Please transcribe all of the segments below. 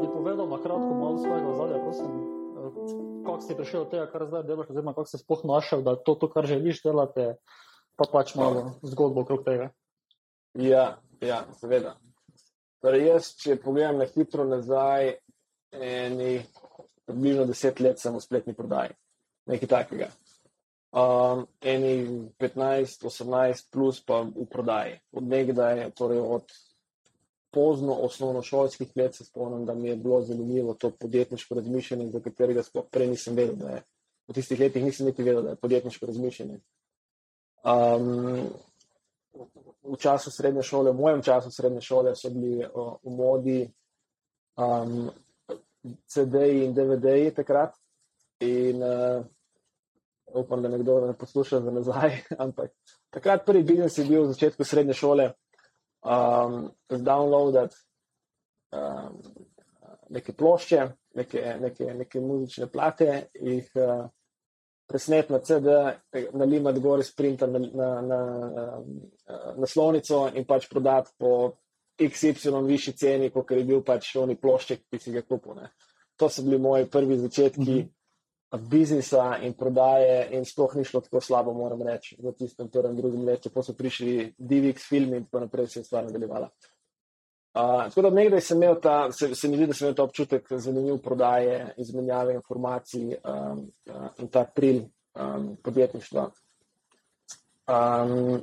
bi povedal na kratko malo svojega ozadja, prosim. Kako si prišel do tega, kar zdaj delaš, oziroma kako si sploh našel, da to, to kar želiš delati, pa pač malo zgodbo okrog tega. Ja, ja seveda. Torej jaz, če pogledam na hitro nazaj, eni približno deset let sem v spletni prodaji, nekaj takega. Um, eni 15, 18 plus pa v prodaji. Od nekdaj, torej od pozno osnovnošolskih let se spomnim, da mi je bilo zanimivo to podjetniško razmišljanje, za katerega sploh prej nisem vedel, da je. V tistih letih nisem niti vedel, da je podjetniško razmišljanje. Um, v času srednje šole, v mojem času srednje šole, so bili uh, v modi um, CD-ji in DVD-ji takrat. In uh, upam, da nekdo ne posluša za nazaj. Ampak takrat prvi biznis je bil v začetku srednje šole um, downloadati um, neke plošče, neke, neke, neke muzične plate, jih uh, presnet na CD, nalimati gor iz printa na, na, na, na, na slovnico in pač prodati po XY višji ceni, kot je bil pač oni plošček, ki si ga kupil. Ne. To so bili moji prvi začetki. Mm -hmm biznisa in prodaje, in sploh ni šlo tako slabo, moram reči, v tistem prvem, drugem letu, ko so prišli DVX filmi in tako naprej, se je stvar nadaljevala. Uh, tako da nekdaj sem imel ta, se, se mi zdi, da sem imel ta občutek zanimiv prodaje, izmenjave informacij um, uh, in ta pril um, podjetništva. Um,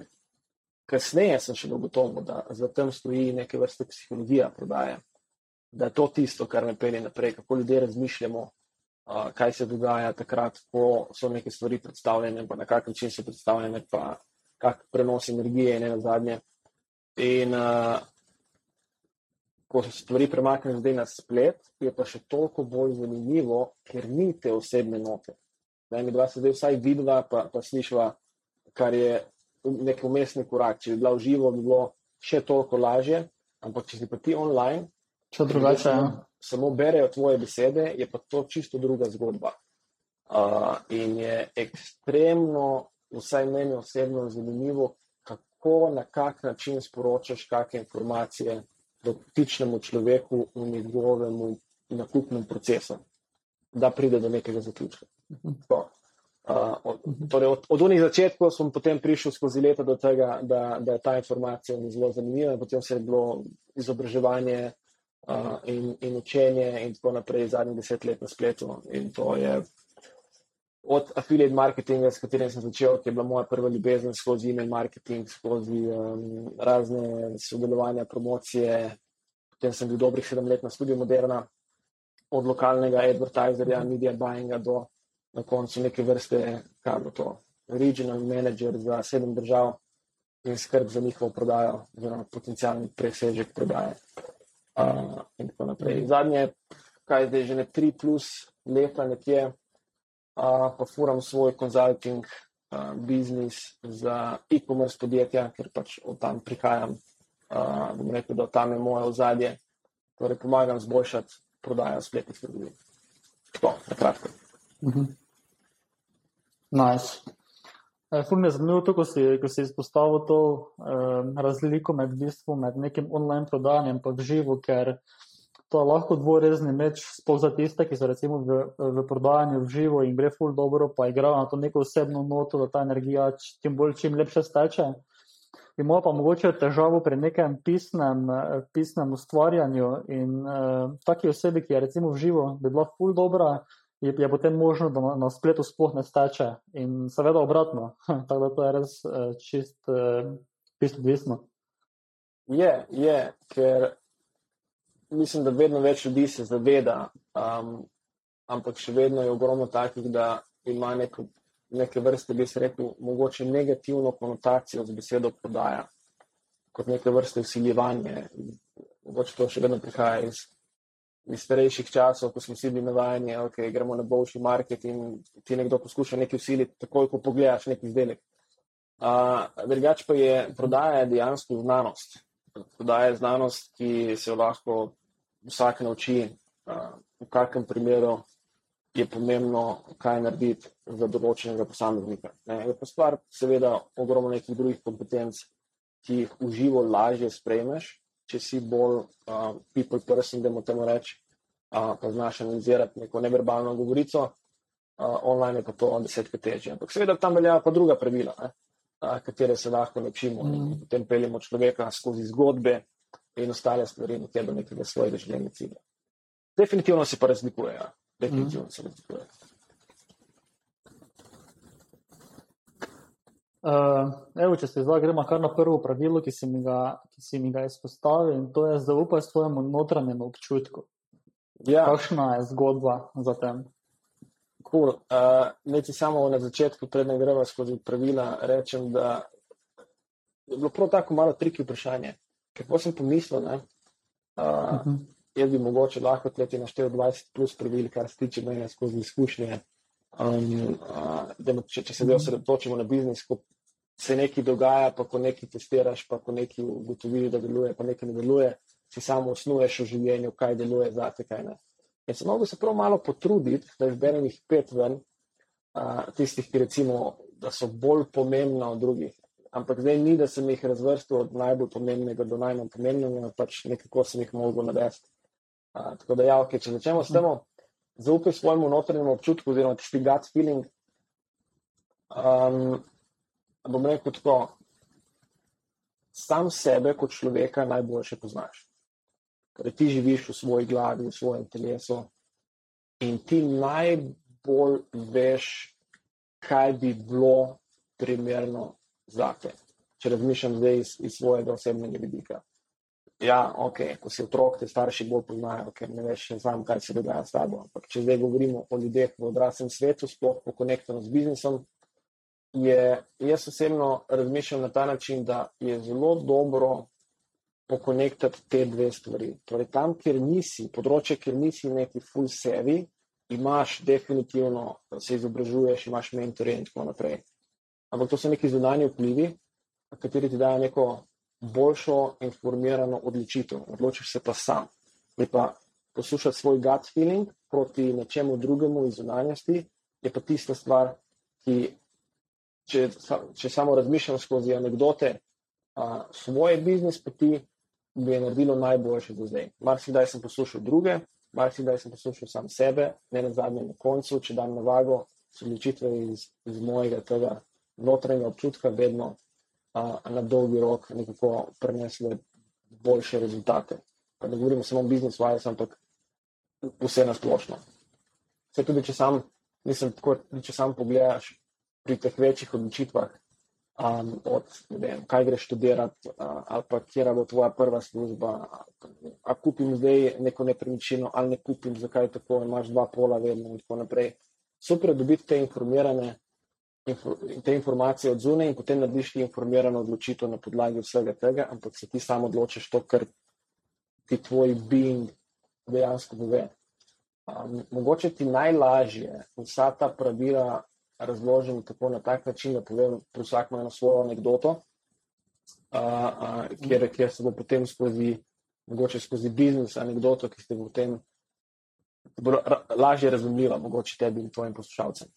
kasneje sem še ugotovil, da za tem stoji neke vrste psihologija prodaje, da je to tisto, kar me pelje naprej, kako ljudje razmišljamo, kaj se dogaja takrat, ko so neke stvari predstavljene, pa na kak način so predstavljene, pa kak prenos energije in ena zadnje. In uh, ko se stvari premaknejo zdaj na splet, je pa še toliko bolj zanimivo, ker ni te osebne note. Da mi dva se zdaj vsaj vidva, pa, pa slišva, kar je nek umestni korak. Če bi bila v živo, bi bilo še toliko lažje, ampak če si pa ti online, Če drugače. Ja. Samo berejo tvoje besede, je pa to čisto druga zgodba. Uh, in je ekstremno, vsaj meni osebno, zanimivo, kako na kak način sporočaš kakšne informacije dotičnemu človeku v njegovem nakupnem procesu, da pride do nekega zaključka. Uh, od, torej od, od unih začetkov sem potem prišel skozi leta do tega, da, da je ta informacija zelo zanimiva, potem se je bilo izobraževanje uh, in, in učenje, in tako naprej, zadnjih deset let na spletu. In to je od affiliate marketinga, s katerim sem začel, ki je bila moja prva ljubezen skozi email marketing, skozi um, razne sodelovanja, promocije. Potem sem bil dobrih sedem let na študiju Moderna, od lokalnega advertiserja, media buyinga do na koncu neke vrste, kaj bo to, regional manager za sedem držav in skrb za njihovo prodajo, oziroma potencijalni presežek prodaje uh, in tako naprej. Zadnje, kaj zdaj že ne tri plus leta nekje, uh, pa furam svoj konzulting uh, biznis za e-commerce podjetja, ker pač od tam prihajam, uh, bom rekel, da tam je moje ozadje, torej pomagam zboljšati prodajo spletnih trgovin. Tako, na kratko. Uh -huh. Nice. Fulno je zanimivo, ko si, ko si izpostavil to um, razliko med, bistvu, med nekim online prodajanjem in živo, ker to je lahko dvorezni meč, sploh za tiste, ki so recimo v, v prodajanju v živo in gre ful dobro, pa igrajo na to neko osebno noto, da ta energija čim bolj, čim lepše steče. Ima pa mogoče težavo pri nekem pisnem, pisnem ustvarjanju in uh, taki osebi, ki je recimo v živo, bi bila ful dobra je, je potem možno, da na, na spletu sploh ne steče. In seveda obratno, tako da to je res uh, čist, uh, čist odvisno. Je, je, ker mislim, da vedno več ljudi se zaveda, um, ampak še vedno je ogromno takih, da ima neko, neke vrste, bi se rekel, mogoče negativno konotacijo z besedo podaja, kot neke vrste usiljevanje. Mogoče to še vedno prihaja iz iz starejših časov, ko smo vsi bili navajeni, da okay, gremo na boljši market in ti nekdo poskuša nekaj usiliti, takoj ko pogledaš neki izdelek. Drugač pa je prodaja dejansko znanost. Prodaja je znanost, ki se jo lahko vsak nauči, uh, v kakem primeru je pomembno, kaj narediti za določenega posameznika. Ne? Je pa stvar, seveda, ogromno nekih drugih kompetenc, ki jih uživo lažje sprejmeš, če si bolj uh, people person, da mu temu reči, uh, pa znaš analizirati neko neverbalno govorico, uh, online je pa to desetkrat težje. Ampak seveda tam veljajo pa druga pravila, ne, uh, katere se lahko naučimo mm. in potem peljemo človeka skozi zgodbe in ostale stvari, nekje do nekega svojega življenja cilja. Definitivno se pa razlikuje. Ja. Definitivno mm. se razlikuje. Uh, evo, če se zdaj gremo kar na prvo pravilo, ki si mi ga, si mi ga izpostavil, in to je zaupaj svojemu notranjemu občutku. Ja. Kakšna je zgodba za tem? Cool. Uh, Neci samo na začetku, predne greva skozi pravila, rečem, da je bilo prav tako malo triki vprašanje. Kako sem pomislil, ne? Uh, uh -huh. Jaz bi mogoče lahko tleti naštel 20 plus pravil, kar se tiče mene skozi izkušnje. Um, uh, če, če se zdaj osredotočimo na biznis, ko se nekaj dogaja, pa ko nekaj testiraš, pa ko nekaj ugotoviš, da deluje, pa nekaj ne deluje, si samo osnuješ v življenju, kaj deluje za te, kaj ne. In se mogo se prav malo potruditi, da izberem jih pet ven, uh, tistih, ki recimo, da so bolj pomembna od drugih. Ampak zdaj ni, da sem jih razvrstil od najbolj pomembnega do najmanj pomembnega, pač nekako sem jih mogel navesti. Uh, tako da, ja, okay, če začnemo s tem, zaupaj svojemu notranjemu občutku, oziroma tisti gut feeling. Um, bom rekel tako, sam sebe kot človeka najboljše poznaš. Ker ti živiš v svoji glavi, v svojem telesu in ti najbolj veš, kaj bi bilo primerno za te. Če razmišljam zdaj iz, iz svojega osebnega vidika. Ja, ok, ko si otrok, te starši bolj poznajo, ker ne veš sam, kaj se dogaja s tabo. Ampak če zdaj govorimo o ljudeh v odraslem svetu, sploh po konektorju z biznisom, je jaz osebno razmišljam na ta način, da je zelo dobro pokonektati te dve stvari. Torej, tam, kjer nisi, področje, kjer nisi neki full sevi, imaš definitivno, se izobražuješ, imaš mentorje in tako naprej. Ampak to so neki zunanji vplivi, kateri ti dajo neko boljšo informirano odločitev. Odločiš se pa sam. Je pa poslušati svoj gut feeling proti nečemu drugemu iz zunanjosti, je pa tista stvar, ki, če, če samo razmišljam skozi anekdote a, svoje biznis poti, bi je naredilo najboljše do zdaj. Marsikdaj sem poslušal druge, marsikdaj sem poslušal sam sebe, ne na zadnjem na koncu, če dam na vago, so odločitve iz, iz mojega tega notranjega občutka vedno na dolgi rok nekako prenesli boljše rezultate. Pa ne govorimo samo o biznisu, ampak vse na splošno. Vse tudi, če sam, mislim, tako, če sam pogledaš pri teh večjih odločitvah, um, od vem, kaj greš študirati, uh, ali pa kje bo tvoja prva služba, a kupim zdaj neko nepremičnino ali ne kupim, zakaj je tako, imaš dva pola vedno in tako naprej. Super je dobiti te informirane te informacije od zunaj in potem narediš informirano odločitev na podlagi vsega tega, ampak se ti samo odločiš to, kar ti tvoj being dejansko pove. Um, mogoče ti najlažje vsa ta pravila razložim tako na tak način, da povem pri vsakem eno svojo anegdoto, uh, uh, kjer, kjer se bo potem skozi, mogoče skozi biznis anegdoto, ki ste potem lažje razumljiva, mogoče tebi in tvojim poslušalcem.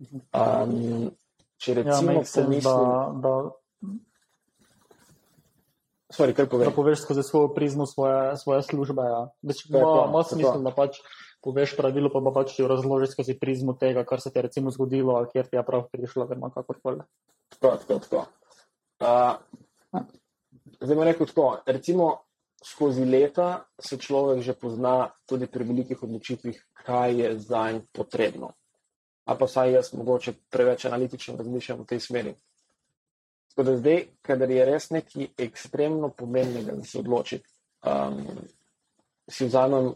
Um, če ja, recimo, ja, pomislim, da, da, Sorry, da poveš skozi svojo prizmo svoje, svoje službe. Ja. Ima smisel, da pač poveš pravilo, pa pa pač ti razložiš skozi prizmo tega, kar se ti je recimo zgodilo, ali kjer ti je prav prišlo, vemo kakorkoli. Tako, tako, tako. Uh, zdaj bom rekel tako. Recimo, skozi leta se človek že pozna tudi pri velikih odločitvih, kaj je za njim potrebno ali pa vsaj jaz mogoče preveč analitično razmišljam v tej smeri. Tako da zdaj, kadar je res nekaj ekstremno pomembnega, da se odloči, um, si vzamem,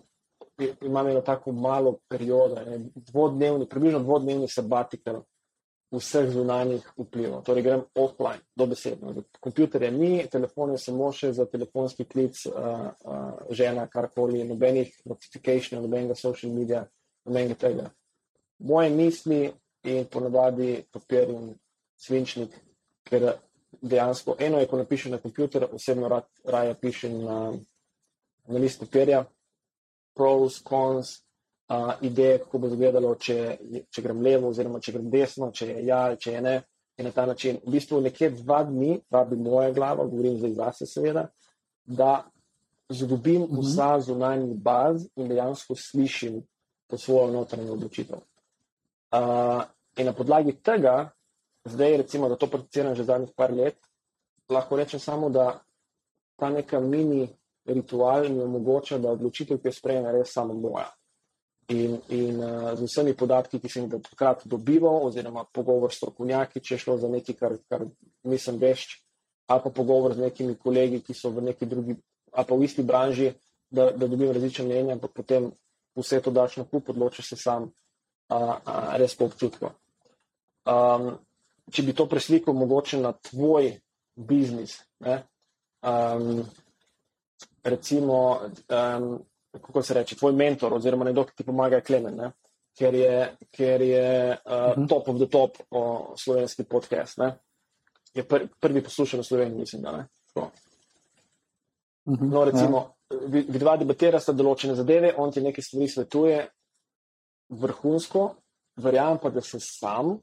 imam eno tako malo periodo, ne, dvodnevni, približno dvodnevni sabatikal vseh zunanjih vplivov. Torej grem offline, dobesedno. Kompjuterje ni, telefon je samo še za telefonski klic, uh, uh, žena, karkoli, nobenih notifikacijev, nobenega social media, nobenega tega moje misli in ponavadi papir in svinčnik, ker dejansko eno je, ko napišem na kompjuter, osebno rad, raje pišem na, na list papirja, pros, cons, uh, ideje, kako bo izgledalo, če, če grem levo, oziroma če grem desno, če je ja, če je ne. In na ta način, v bistvu, nekje dva dni, vabi moja glava, govorim zdaj zase, seveda, da zgubim mhm. vsa zunanji baz in dejansko slišim to svojo notranjo odločitev. Uh, in na podlagi tega, zdaj recimo, da to prakticiram že zadnjih par let, lahko rečem samo, da ta neka mini ritual mi omogoča, da odločitev, ki jo sprejemam, je res samo moja. In, in uh, z vsemi podatki, ki sem jih takrat dobival, oziroma pogovor s strokovnjaki, če je šlo za nekaj, kar, kar nisem vešč, ali pa pogovor z nekimi kolegi, ki so v neki drugi, ali pa v isti branži, da, da dobim različne mnenja, ampak potem vse to daš na kup, odločiš se sam, a, a, res po občutku. Um, če bi to preslikal mogoče na tvoj biznis, ne, um, recimo, um, kako se reče, tvoj mentor oziroma nekdo, ki ti pomaga, Klemen, ne, ker je, ker je uh, uh -huh. top of the top o slovenski podcast. Ne je pr prvi poslušal v Sloveniji, mislim, da ne. Mhm, no, recimo, ja. vidva debatira sta določene zadeve, on ti nekaj stvari svetuje vrhunsko, verjamem pa, da se sam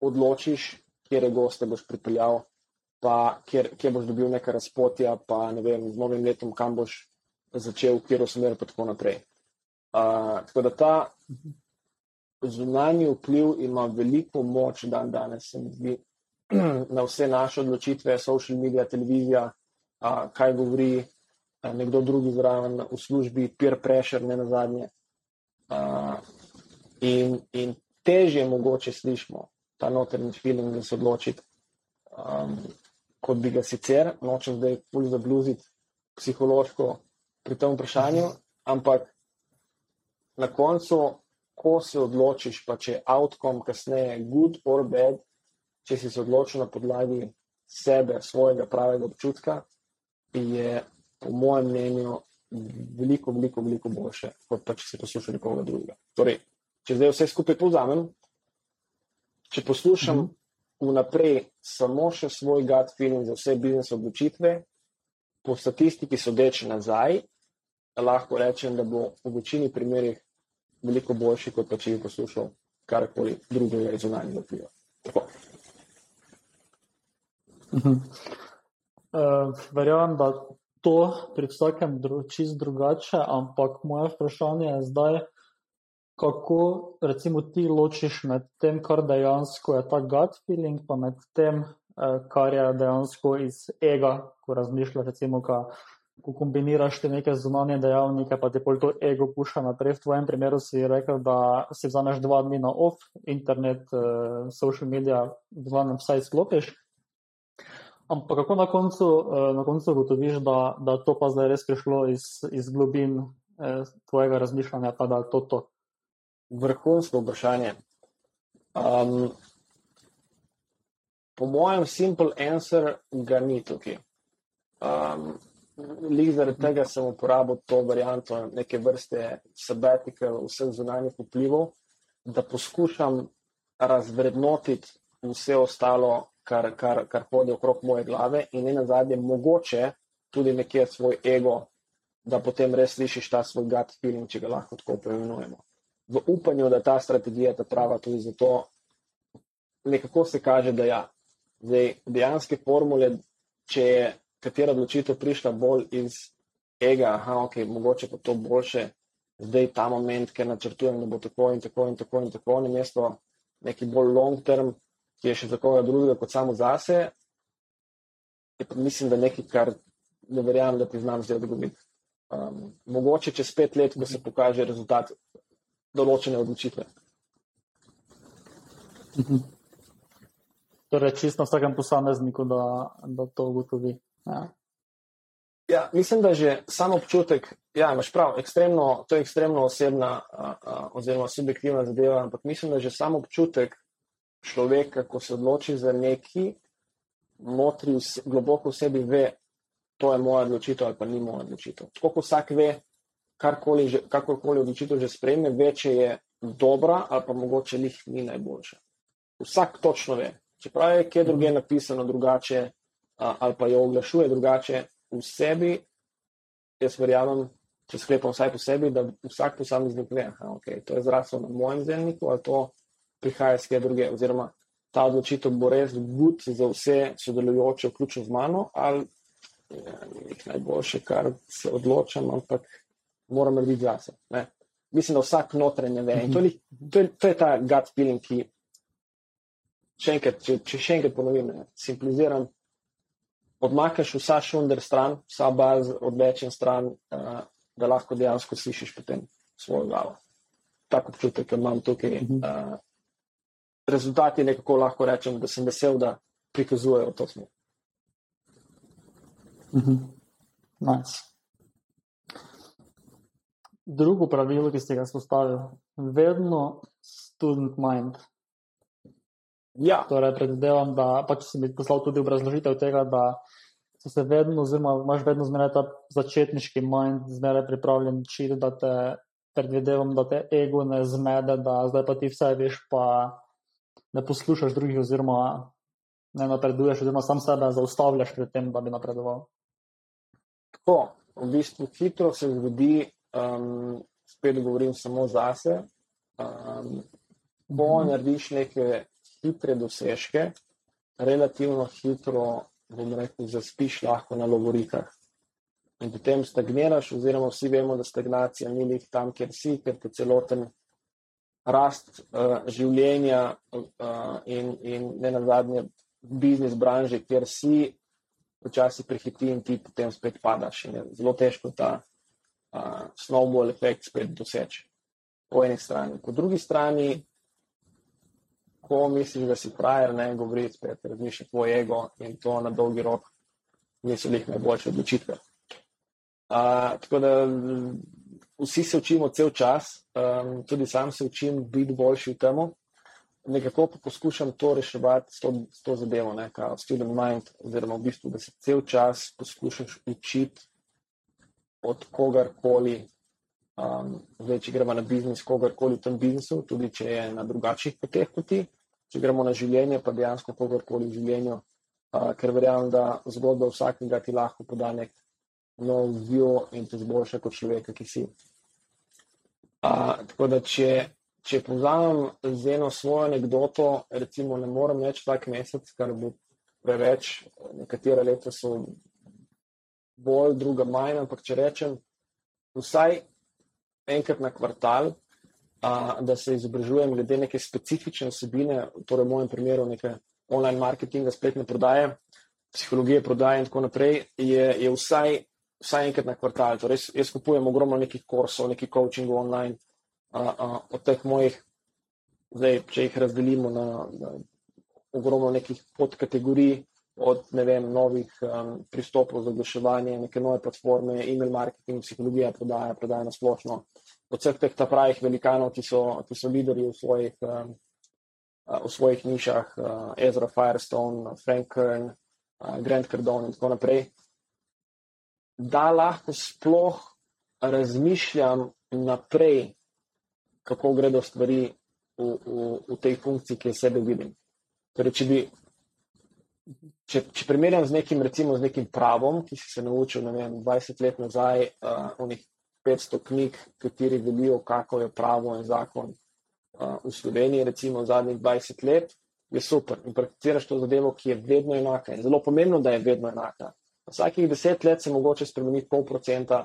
odločiš, kje goste boš pripeljal, pa kjer, kje boš dobil neka razpotja, pa ne vem, z novim letom, kam boš začel, kjer osmer pa tako naprej. Uh, tako da ta zunanji vpliv ima veliko moč dan danes, se mi zdi, na vse naše odločitve, social medije, televizija, a, kaj govori a, nekdo drugi zraven v službi, peer pressure, ne na zadnje. A, in, in težje mogoče slišimo ta notrni feeling, da se odločiti, um, kot bi ga sicer, nočem zdaj pulj zabluziti psihološko pri tem vprašanju, ampak na koncu, ko se odločiš, pa če je outcome kasneje good or bad, če si se odločil na podlagi sebe, svojega pravega občutka, je po mojem mnenju veliko, veliko, veliko boljše, kot pa če si poslušal nekoga drugega. Torej, če zdaj vse skupaj povzamem, če poslušam mhm. Vnaprej samo še svoj gut feeling za vse biznes odločitve, po statistiki sodeč nazaj, lahko rečem, da bo v večini primerih veliko boljši, kot pa če bi poslušal karkoli drugega iz zunanjega vpliva. Tako. Uh, verjamem, da to pri vsakem dru, čist drugače, ampak moje vprašanje je zdaj, kako recimo ti ločiš med tem, kar dejansko je ta gut feeling, pa med tem, uh, kar je dejansko iz ega, ko razmišljaš, recimo, ka, ko kombiniraš te neke zunanje dejavnike, pa ti pol to ego puša naprej. V tvojem primeru si rekel, da si vzameš dva dni na off, internet, uh, social media, v glavnem vsaj sklopiš. Ampak kako na koncu, eh, na koncu ugotoviš, da, da to pa zdaj res prišlo iz, iz globin eh, tvojega razmišljanja, pa da je to to? Vrhunsko vprašanje. Um, po mojem, simple answer ga ni tukaj. Um, Lik zaradi tega sem uporabil to varianto neke vrste sabbatical vseh zunanjih vplivov, da poskušam razvrednotiti vse ostalo, kar, kar, kar hodi okrog moje glave, in ne na zadnje, mogoče tudi nekje svoj ego, da potem res slišiš ta svoj gut feeling, če ga lahko tako poimenujemo. V upanju, da ta strategija je ta prava tudi zato, nekako se kaže, da ja. Zdaj, dejanske formule, če je katera odločitev prišla bolj iz ega, aha, ok, mogoče pa to boljše, zdaj ta moment, ker načrtujem, da bo tako in tako in tako in tako, na mesto neki bolj long term, ki je še za koga drugega kot samo zase, je pa mislim, da nekaj, kar ne verjamem, da ti znam zdaj odgovoriti. Um, mogoče čez pet let, ko se pokaže rezultat določene odločitve. Mhm. Torej, čisto na vsakem posamezniku, da, da to ugotovi. Ja. Ja, mislim, da že samo občutek, da ja, imaš prav, ekstremno, to je ekstremno osebna a, a, oziroma subjektivna zadeva, ampak mislim, da že samo občutek, človeka, ko se odloči za neki, notri vse, globoko v sebi ve, to je moja odločitev ali pa ni moja odločitev. Tako kot vsak ve, karkoli, že, kakorkoli odločitev že sprejme, ve, če je dobra ali pa mogoče njih ni najboljša. Vsak točno ve. Čeprav je kje druge napisano drugače ali pa jo oglašuje drugače v sebi, jaz verjamem, če sklepam vsaj po sebi, da vsak posameznik ve, da okay, je to zraslo na mojem zemljiku ali to prihaja iz kje druge, oziroma ta odločitev bo res gud za vse sodelujoče, vključno z mano, ali ja, najboljše, kar se odločam, ampak moram narediti zase. Ne. Mislim, da vsak notranje ve. In to, ni, to, je, to je ta gut feeling, ki še enkrat, če, če še enkrat ponovim, ne, simpliziram, odmakneš vsa šunder stran, vsa baz odvečen stran, uh, da lahko dejansko slišiš potem svojo glavo. Tako občutek, imam tukaj. Uh, rezultati nekako lahko rečem, da sem vesel, da prikazujejo to smer. Mhm. Nice. Drugo pravilo, ki ste ga spostavili, vedno student mind. Ja. Torej, predvidevam, da pač si mi poslal tudi obrazložitev tega, da se vedno, oziroma imaš vedno zmeraj ta začetniški mind, zmeraj pripravljen čiti, da te predvidevam, da te ego ne zmede, da zdaj pa ti vse veš, pa ne poslušaš drugih, oziroma ne napreduješ, oziroma sam sebe zaustavljaš pred tem, da bi napredoval. Tako, v bistvu hitro se zgodi, um, spet govorim samo zase. Um, ko mm -hmm. narediš neke hitre dosežke, relativno hitro, bom rekel, zaspiš lahko na lovorikah. In potem stagniraš, oziroma vsi vemo, da stagnacija ni lih tam, kjer si, ker te celoten rast uh, življenja uh, in, in ne nazadnje biznis branže, kjer si včasih prehiti in ti potem spet padaš. In je zelo težko ta uh, snowball efekt spet doseči. Po eni strani. Po drugi strani, ko misliš, da si frajer, ne govori spet, razmišlja tvoj ego in to na dolgi rok niso njih najboljše odločitve. Uh, tako da vsi se učimo cel čas, um, tudi sam se učim biti boljši v tem. Nekako pa poskušam to reševati s to, s to zadevo, kao student mind, oziroma v bistvu, da se cel čas poskušaš učiti od kogarkoli, um, zdaj, če gremo na biznis, kogarkoli v tem biznisu, tudi če je na drugačnih poteh kot ti, če gremo na življenje, pa dejansko kogarkoli v življenju, uh, ker verjamem, da zgodba vsakega ti lahko poda nek nov view in te zboljša kot človeka, ki si. A, tako da, če, če povzamem z eno svojo anegdoto, recimo, ne morem več vsak mesec, kar bo preveč, nekatera leta so bolj, druga manj, ampak če rečem, vsaj enkrat na kvartal, a, da se izobražujem glede neke specifične osebine, torej v mojem primeru neke online marketinga, spletne prodaje, psihologije prodaje in tako naprej, je, je vsaj vsaj enkrat na kvartal. Torej, jaz kupujem ogromno nekih kursov, nekih coachingov online, a, a, od teh mojih, zdaj, če jih razdelimo na, na ogromno nekih podkategorij, od vem, novih um, pristopov za oglaševanje, neke nove platforme, email marketing, psihologija, prodaja, prodaja na splošno. Od vseh teh pravih velikanov, ki so, ki so lideri v svojih, um, v svojih nišah, uh, Ezra Firestone, Frank Kern, uh, Grant Cardone in tako naprej da lahko sploh razmišljam naprej, kako gredo stvari v, v, v tej funkciji, ki jo sebe vidim. Torej, če, bi, če, če primerjam z nekim, recimo, z nekim pravom, ki si se naučil vem, 20 let nazaj, uh, v nekih 500 knjig, kateri velijo, kako je pravo in zakon uh, v Sloveniji, recimo zadnjih 20 let, je super. In prakticiraš to zadevo, ki je vedno enaka. In zelo pomembno, da je vedno enaka vsakih deset let se mogoče spremeniti pol procenta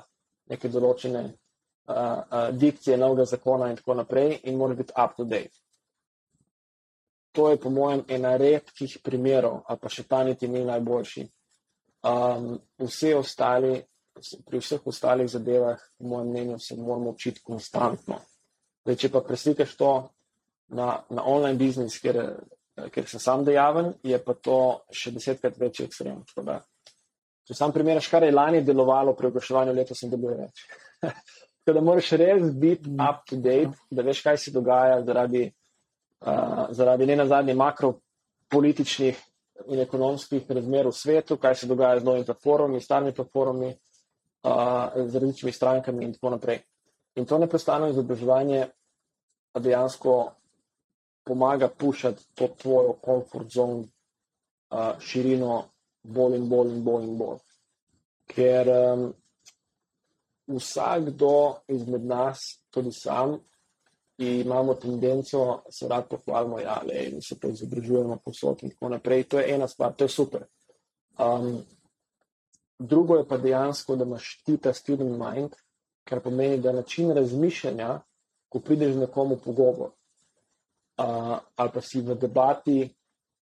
neke določene uh, uh, dikcije novega zakona in tako naprej in mora biti up to date. To je po mojem ena redkih primerov, a pa še ta niti ni najboljši. Um, vse ostali, pri vseh ostalih zadevah, po mojem mnenju, se moramo učiti konstantno. Zdaj, če pa preslikaš to na, na online biznis, kjer, kjer sem sam dejaven, je pa to še desetkrat večji ekstrem. Če sam primerjaš, kar je lani delovalo pri oglaševanju, letos sem dobil več. Tako da moraš res biti up to date, da veš, kaj se dogaja zaradi, uh, zaradi ne nazadnje makropolitičnih in ekonomskih razmer v svetu, kaj se dogaja z novimi platformami, starimi platformami, uh, z različnimi strankami in tako naprej. In to neprestano izobraževanje dejansko pomaga pušati to tvojo comfort zone, uh, širino bolj in bolj in bolj in bolj. Ker um, vsakdo izmed nas, tudi sam, imamo tendenco se rad pohvalimo, ja, le, in se pa izobražujemo posod in tako naprej. To je ena stvar, to je super. Um, drugo je pa dejansko, da imaš ti ta student mind, kar pomeni, da način razmišljanja, ko prideš z nekomu pogovor uh, ali pa si v debati,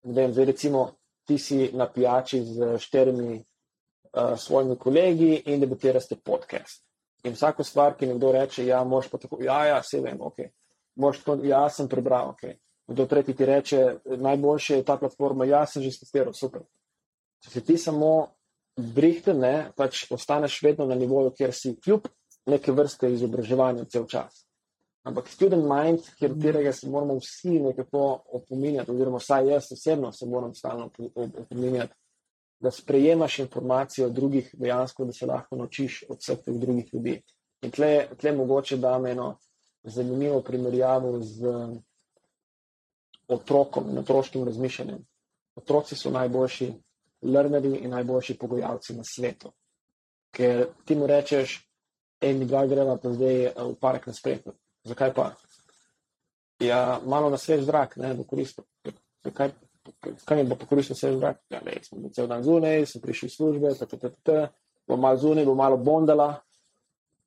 ne vem, zdaj recimo ti si na pijači z štirimi uh, svojimi kolegi in debatirate podcast. In vsako stvar, ki nekdo reče, ja, moš pa tako, ja, ja, se vem, ok. Moš tako, ja, sem prebral, ok. Kdo tretji ti reče, najboljše je ta platforma, ja, sem že testiral, super. Če si ti samo brihte, ne, pač ostaneš vedno na nivoju, kjer si kljub neke vrste izobraževanja cel čas. Ampak student mind, kjer tega se moramo vsi nekako opominjati, oziroma vsaj jaz osebno se moram stalno opominjati, da sprejemaš informacije od drugih, dejansko, da se lahko naučiš od vseh teh drugih ljudi. In tle, tle mogoče da me eno zanimivo primerjavo z otrokom in otroškim razmišljanjem. Otroci so najboljši learnerji in najboljši pogojalci na svetu. Ker ti mu rečeš, en, dva greva pa zdaj eh, v park na spletu. Zakaj pa? Ja, malo na svež zrak, ne, bo koristil. Zakaj? Kaj mi bo pokoristil svež zrak? Ja, ne, smo bili cel dan zunaj, sem prišel iz službe, tako, tako, tako, bo malo zunaj, bo malo bondala.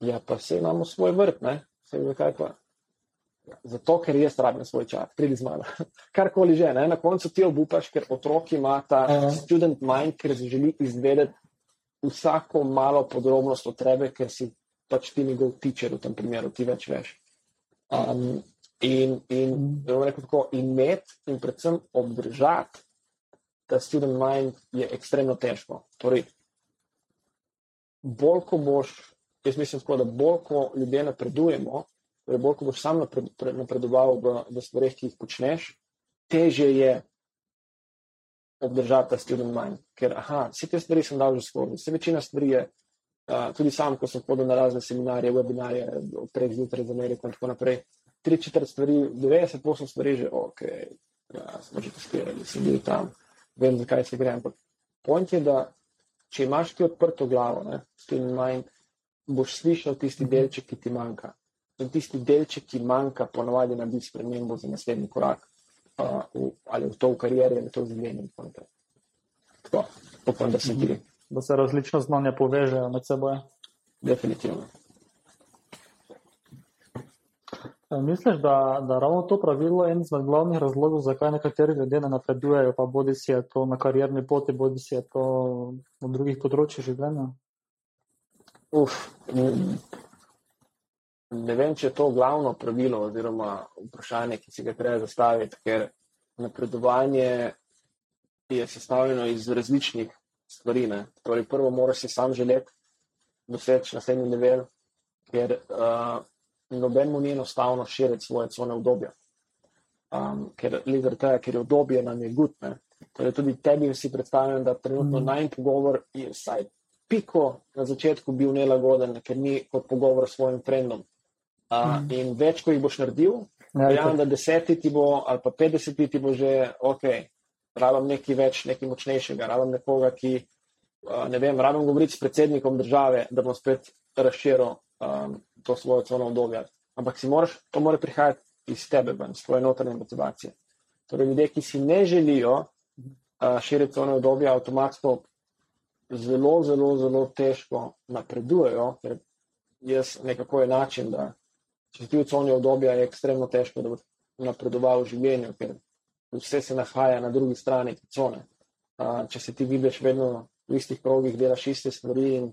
Ja, pa se imamo svoj vrt, ne, se zakaj pa? Zato, ker jaz rabim svoj čas, pridi z mano. Karkoli že, ne? na koncu ti obupaš, ker otrok ima ta uh -huh. student mind, ker si želi izvedeti vsako malo podrobnost o tebe, ker si pač ti njegov teacher v tem primeru, ti več veš. Um, in in uh -huh. tako imeti in predvsem obdržati ta student mind je ekstremno težko. Torej, bolj ko boš, jaz mislim, tako, da bolj ko ljudje napredujemo, torej bolj, ko boš sam napredoval v, v stvarih, ki jih počneš, teže je obdržati ta student mind. Ker, aha, vse te stvari sem dal že skozi, vse večina stvari je, uh, tudi sam, ko sem hodil na razne seminarje, webinarje, prej zjutraj z Ameriko in tako naprej, tri četrt stvari, 90 posl stvari že, ok, ja, smo že testirali, sem bil tam, vem, zakaj se gre. Ampak point je, da če imaš ti odprto glavo, ne, student mind, boš slišal tisti delček, ki ti manjka in tisti delček, ki manjka, ponovadi naredi spremembo za naslednji korak, uh, v, ali v to v karieri, ali v to v življenju. Tako, upam, da se ti. Mhm. Da se različna znanja povežejo med seboj. Definitivno. E, misliš, da, da ravno to pravilo je en izmed glavnih razlogov, zakaj nekateri ljudje ne napredujejo, pa bodi si je to na karjerni poti, bodi si je to na drugih področjih življenja? Uf, ne vem, če je to glavno pravilo oziroma vprašanje, ki si ga treba zastaviti, ker napredovanje je sestavljeno iz različnih stvari. Ne. Torej, prvo moraš si sam želeti doseči naslednji nivel, ker uh, noben mu ni enostavno širiti svoje cone obdobja. Um, ker, tega, ker je obdobje nam je gutne. Torej, tudi tebi si predstavljam, da trenutno mm. najmanj pogovor je vsaj piko na začetku bil nelagoden, ker ni kot pogovor s svojim frendom. Uh, mm. In več, ko jih boš naredil, ja, verjamem, da deseti ti bo, ali pa petdeseti ti bo že, ok, rabim nekaj več, nekaj močnejšega, rabim nekoga, ki, uh, ne vem, rabim govoriti s predsednikom države, da bom spet razširil um, to svojo cono obdobja. Ampak si moraš, to mora prihajati iz tebe, ven, iz tvoje notranje motivacije. Torej, ljudje, ki si ne želijo uh, širiti cono obdobja, avtomatsko zelo, zelo, zelo težko napredujejo, ker jaz nekako je način, da če si ti v coni obdobja, je ekstremno težko, da boš napredoval v življenju, ker vse se nahaja na drugi strani cone. Če se ti vidiš vedno v istih krogih, delaš iste stvari in,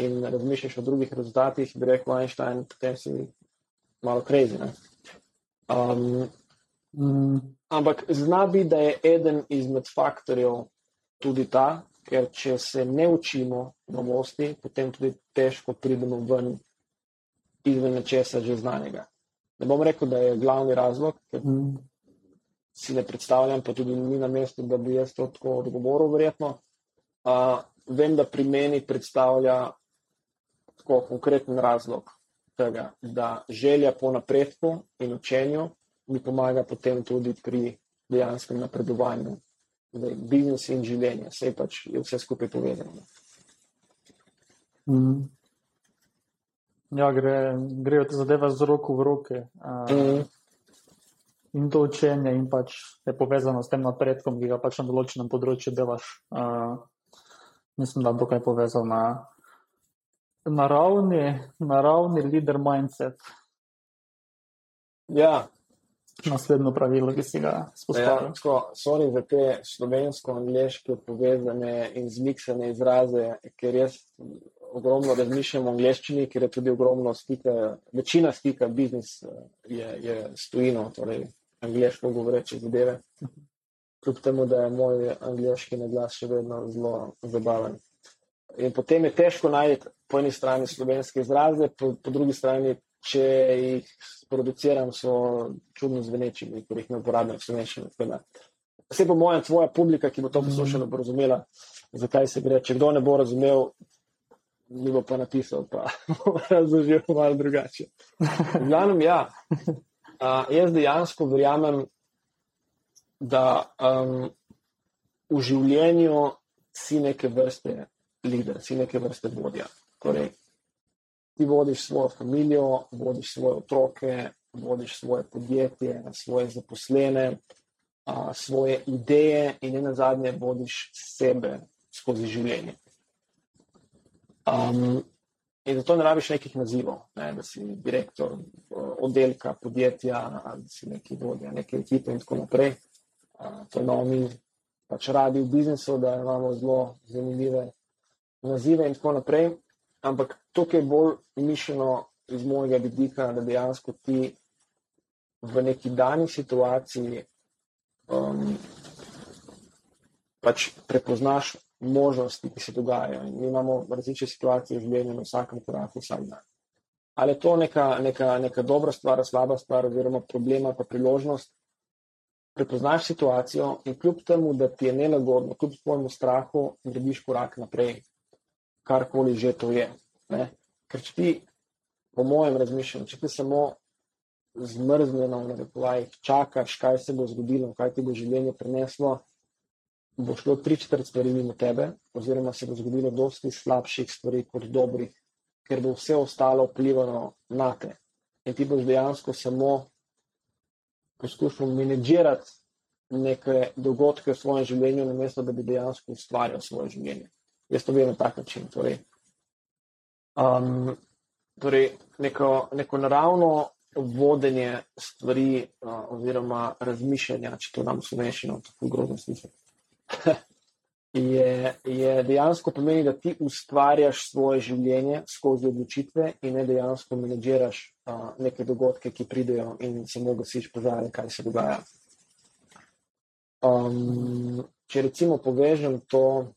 in razmišljaš o drugih rezultatih, bi rekel Einstein, potem si malo crazy. Um, mm. Ampak zna biti, da je eden izmed faktorjev tudi ta, ker če se ne učimo novosti, potem tudi težko pridemo ven izven nečesa že znanega. Ne bom rekel, da je glavni razlog, ker mm. si ne predstavljam, pa tudi ni na mestu, da bi jaz to tako odgovoril, verjetno. Uh, vem, da pri meni predstavlja tako konkreten razlog tega, da želja po napredku in učenju mi pomaga potem tudi pri dejanskem napredovanju. Biznis in življenje, vse pač je vse skupaj povezano. Mm. Ja, gre, grejo te zadeve z roko v roke. Uh, mm. In to učenje in pač je povezano s tem napredkom, ki ga pač na določenem področju delaš. Uh, mislim, da bo kaj povezal na naravni, naravni leader mindset. Ja, Naslednjo pravilo, ki si ga ja spostavil. tako, sorry za te slovensko-angliške povezane in zmiksane izraze, ker jaz ogromno razmišljam o angliščini, ker je tudi ogromno stika, večina stika biznis eh, je, je stojino, torej angliško govoreče zadeve. Kljub temu, da je moj angliški naglas še vedno zelo zabaven. In potem je težko najti po eni strani slovenske izraze, po, po drugi strani, če jih produciram, so čudno zveneči, ker jih ne uporabljam v slovenščini. Vse po mojem, tvoja publika, ki bo to poslušala, bo razumela, zakaj se gre. Če kdo ne bo razumel, mi bo pa napisal, pa razložil malo drugače. V glavnem, ja, uh, jaz dejansko verjamem, da um, v življenju si neke vrste lider, si neke vrste vodja. Torej, ti vodiš svojo družino, vodiš svoje otroke, vodiš svoje podjetje, svoje zaposlene, a, svoje ideje in ne nazadnje vodiš sebe skozi življenje. Um, in zato ne rabiš nekih nazivov, ne, da si direktor oddelka, podjetja da si neki vodja, neke ekipe in tako naprej. A, to imamo mi pač radi v biznisu, da imamo zelo zanimive nazive in tako naprej. Ampak tukaj je bolj mišljeno iz mojega vidika, da dejansko ti v neki dani situaciji um, pač prepoznaš možnosti, ki se dogajajo. Mi imamo različne situacije v življenju na vsakem koraku, vsak dan. Ali je to neka, neka, neka dobra stvar, slaba stvar, oziroma problema, pa priložnost, prepoznaš situacijo in kljub temu, da ti je nelagodno, kljub svojemu strahu, narediš korak naprej, karkoli že to je. Ne? Ker če ti, po mojem razmišljanju, če ti samo zmrznjeno v narekovajih čakaš, kaj se bo zgodilo, kaj ti bo življenje prineslo, bo šlo tri četrt stvari mimo tebe, oziroma se bo zgodilo dosti slabših stvari kot dobrih, ker bo vse ostalo vplivalo na te. In ti boš dejansko samo poskušal menedžirati neke dogodke v svojem življenju, namesto da bi dejansko ustvarjal svoje življenje. Jaz to vem na tak način. Torej, um, torej neko, neko naravno vodenje stvari, uh, oziroma razmišljanja, če to nam slovenščino tako grozno sliši, je, je dejansko pomeni, da ti ustvarjaš svoje življenje skozi odločitve in ne dejansko menedžiraš uh, neke dogodke, ki pridejo in samo gasiš požare, kaj se dogaja. Um, če recimo povežem to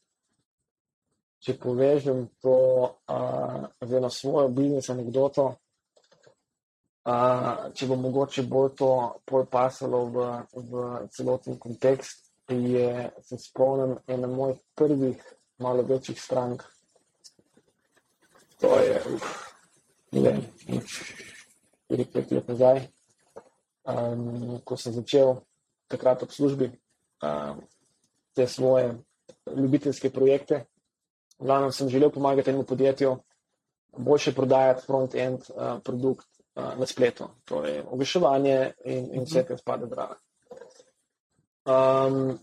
če povežem to uh, z eno svojo biznis anegdoto, uh, če bo mogoče bolj to pasalo v, v celoten kontekst, je, se spomnim, ena mojih prvih malo večjih strank. To je, uf, ne vem, štiri, pet let nazaj, um, ko sem začel takrat ob službi um, te svoje ljubiteljske projekte. V glavnem sem želel pomagati enemu podjetju, boljše prodajati front-end uh, produkt uh, na spletu, torej oglaševanje in, in vse, kar spada zraven. Um,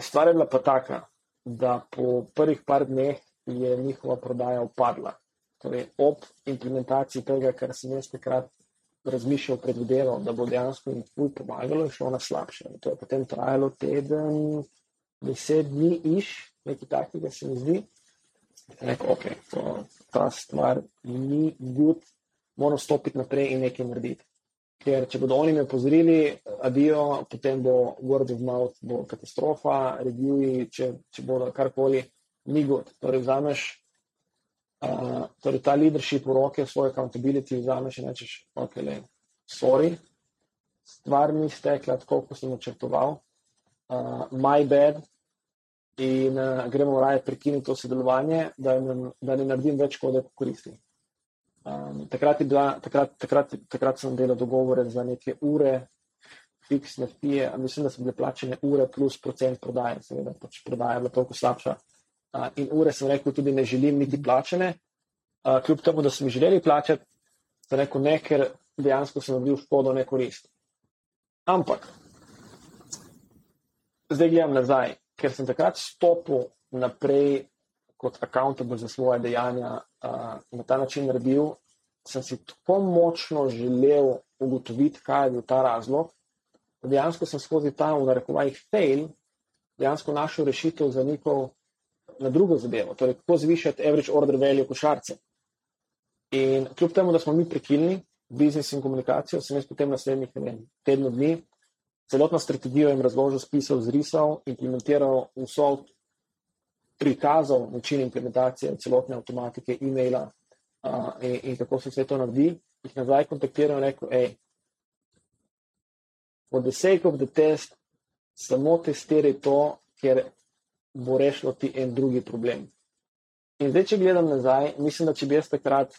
stvar je bila pa taka, da po prvih par dneh je njihova prodaja upadla. Torej, ob implementaciji tega, kar sem jaz takrat razmišljal, predvideval, da bo dejansko jim tuj pomagalo, je šlo na slabše. In to je potem trajalo teden, deset dni iš, nekaj takega se mi zdi. Rekel, ok, to, ta stvar ni good, moram stopiti naprej in nekaj narediti. Ker če bodo oni me opozorili, adijo, potem bo word of mouth, bo katastrofa, reviewi, če, če bodo karkoli, ni good. Torej, vzameš uh, torej ta leadership v roke, svoj accountability, vzameš in rečeš, ok, le, sorry, stvar ni stekla tako, kot sem načrtoval, uh, my bad, in uh, gremo raje prekiniti to sodelovanje, da, ne, da ne naredim več škode, kot koristi. Um, takrat, bila, takrat, takrat, takrat sem delal dogovore za neke ure, fiksne fije, mislim, da so bile plačene ure plus procent prodaje, seveda, pač prodaja je bila toliko slabša. Uh, in ure sem rekel, tudi ne želim niti plačene, uh, kljub temu, da so mi želeli plačati, sem rekel ne, ker dejansko sem naredil škodo, ne korist. Ampak, zdaj gledam nazaj, ker sem takrat stopil naprej kot accountable za svoje dejanja uh, na ta način naredil, sem si tako močno želel ugotoviti, kaj je bil ta razlog. Dejansko sem skozi ta, v narekovajih, fail, dejansko našel rešitev za njihov na drugo zadevo, torej kako zvišati average order value košarce. In kljub temu, da smo mi prekinili biznis in komunikacijo, sem jaz potem naslednjih tednov dni celotno strategijo jim razložil, spisal, zrisal, implementiral vso prikazal način implementacije celotne avtomatike e-maila uh, in, in kako se vse to naredi, jih nazaj kontaktiral in rekel, hej, for the sake of the test, samo testiraj to, ker bo rešilo ti en drugi problem. In zdaj, če gledam nazaj, mislim, da če bi jaz takrat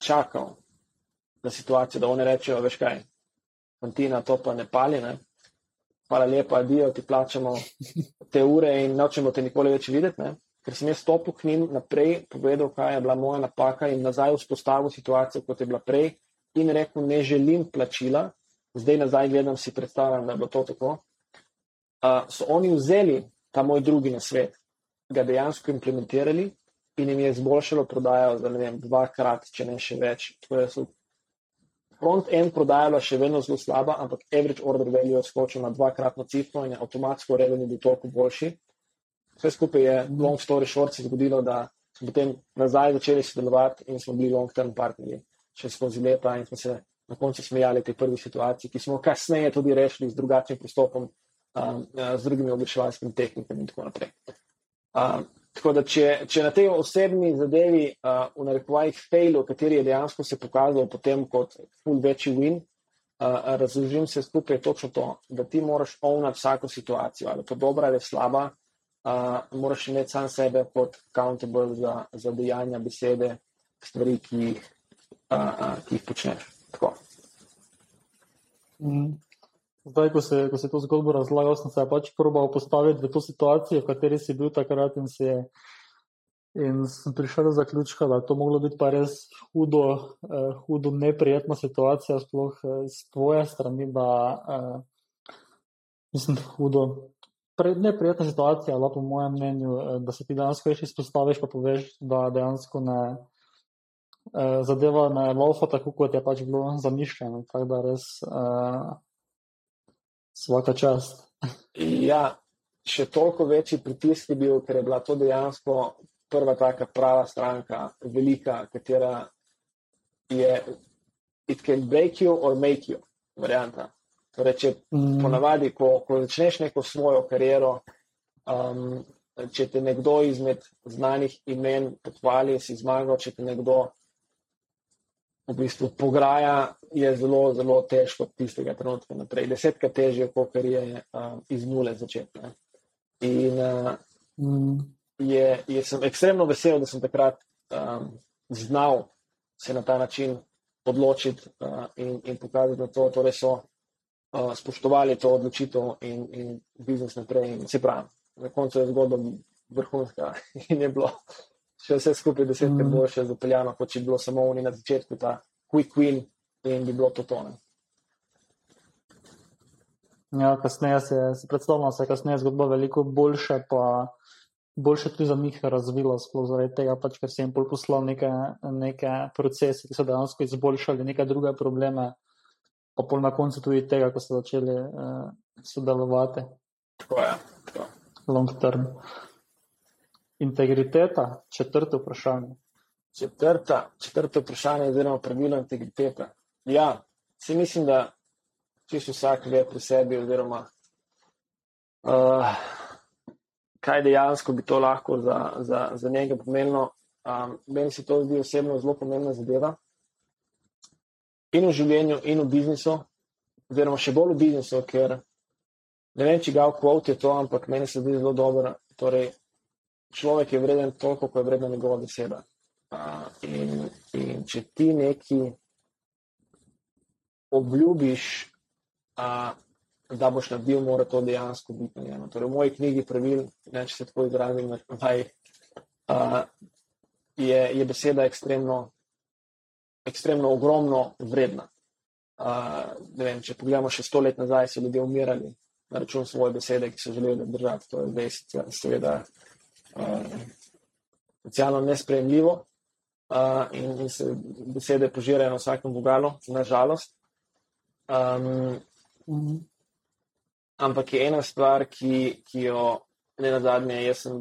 čakal na situacijo, da oni rečejo, veš kaj, fantina to pa ne pali, ne? Hvala lepa, adijo, ti plačamo te ure in nočemo te nikoli več videti, ne? ker sem jaz stopil k njim naprej, povedal, kaj je bila moja napaka in nazaj vzpostavil situacijo, kot je bila prej in rekel, ne želim plačila, zdaj nazaj gledam, si predstavljam, da je bilo to tako. Uh, so oni vzeli ta moj drugi nasvet, ga dejansko implementirali in jim je izboljšalo prodajo za ne vem, dvakrat, če ne še več. Front-end prodajala še vedno zelo slaba, ampak average order value je skočil na dvakratno cifro in je avtomatsko revenue bil toliko boljši. Vse skupaj je long story short se zgodilo, da smo potem nazaj začeli sodelovati in smo bili long-term partnerji še skozi leta in smo se na koncu smejali te prvi situaciji, ki smo kasneje tudi rešili z drugačnim pristopom, um, z drugimi oglaševalskimi tehnikami in tako naprej. Um, tako da, če, če na tej osebni zadevi, uh, v narekovajih, failu, kateri je dejansko se pokazal potem kot full večji win, uh, razložim se skupaj točno to, da ti moraš ovnati vsako situacijo, ali to dobra ali slaba, uh, moraš imeti sam sebe kot accountable za, za dejanja, besede, stvari, ki jih, uh, uh, ki jih počneš. Tako. Mm. Zdaj, ko se, ko se to zgodbo razlagal, sem se pač probal postaviti v to situacijo, v kateri si bil takrat in, je, in sem prišel do zaključka, da je to moglo biti pa res hudo, eh, hudo neprijetna situacija, sploh eh, z tvoje strani, da eh, mislim, hudo. Neprijetna situacija, ali po mojem mnenju, eh, da se ti dejansko več izpostaviš, pa poveš, da dejansko ne, eh, zadeva ne laufa tako, kot je pač bilo zamišljeno. Tako da res. Eh, Svaka čast. Ja, še toliko večji pritisk je bil, ker je bila to dejansko prva taka prava stranka, velika, katera je it can break you or make you, varianta. Torej, če mm. ponavadi, ko, ko začneš neko svojo kariero, um, če te nekdo izmed znanih imen pohvali, si zmagal, če te nekdo v bistvu pograja, je zelo, zelo težko od tistega trenutka naprej. Desetkrat težje, kot je uh, iz nule začeti. In uh, je, je sem ekstremno vesel, da sem takrat um, znal se na ta način odločiti uh, in, in pokazati, da to torej so uh, spoštovali to odločitev in, in biznis naprej. In se pravi, na koncu je zgodba vrhunska in je bilo še vse skupaj desetkrat mm. boljše zapeljano, kot če bi bilo samo oni na začetku ta quick win in bi bilo to tone. Ja, kasneje se, predstavljamo, da se kasneje zgodba veliko boljše, pa boljše tudi za njih razvila, sploh zaradi tega, pač, ker se jim bolj poslal neke, neke procese, ki so dejansko izboljšali neke druge probleme, pa pol na koncu tudi tega, ko so začeli uh, sodelovati. Tako je. Long term. Integriteta, četrto vprašanje. Četrta, četrto vprašanje je oziroma pravilo integritete. Ja, si mislim, da čisto vsak ve pri sebi oziroma uh, kaj dejansko bi to lahko za, za, za njega pomenilo. Um, meni se to zdi osebno zelo pomembna zadeva. In v življenju, in v biznisu, oziroma še bolj v biznisu, ker ne vem, če ga v kvot je to, ampak meni se zdi zelo dobro. Torej, človek je vreden toliko, kot je vredna njegova beseda. Uh, in, in če ti neki obljubiš, uh, da boš naredil, mora to dejansko biti njeno. Torej, v moji knjigi pravil, ne, če se tako izrazim, uh, je, je beseda ekstremno, ekstremno ogromno vredna. Uh, vem, če pogledamo še sto let nazaj, so ljudje umirali na račun svoje besede, ki so želeli držati. To je zdaj, seveda, socialno nespremljivo uh, in, in se besede požirajo na vsakem vogalu, nažalost. Um, ampak je ena stvar, ki, ki jo ne na zadnje, jaz sem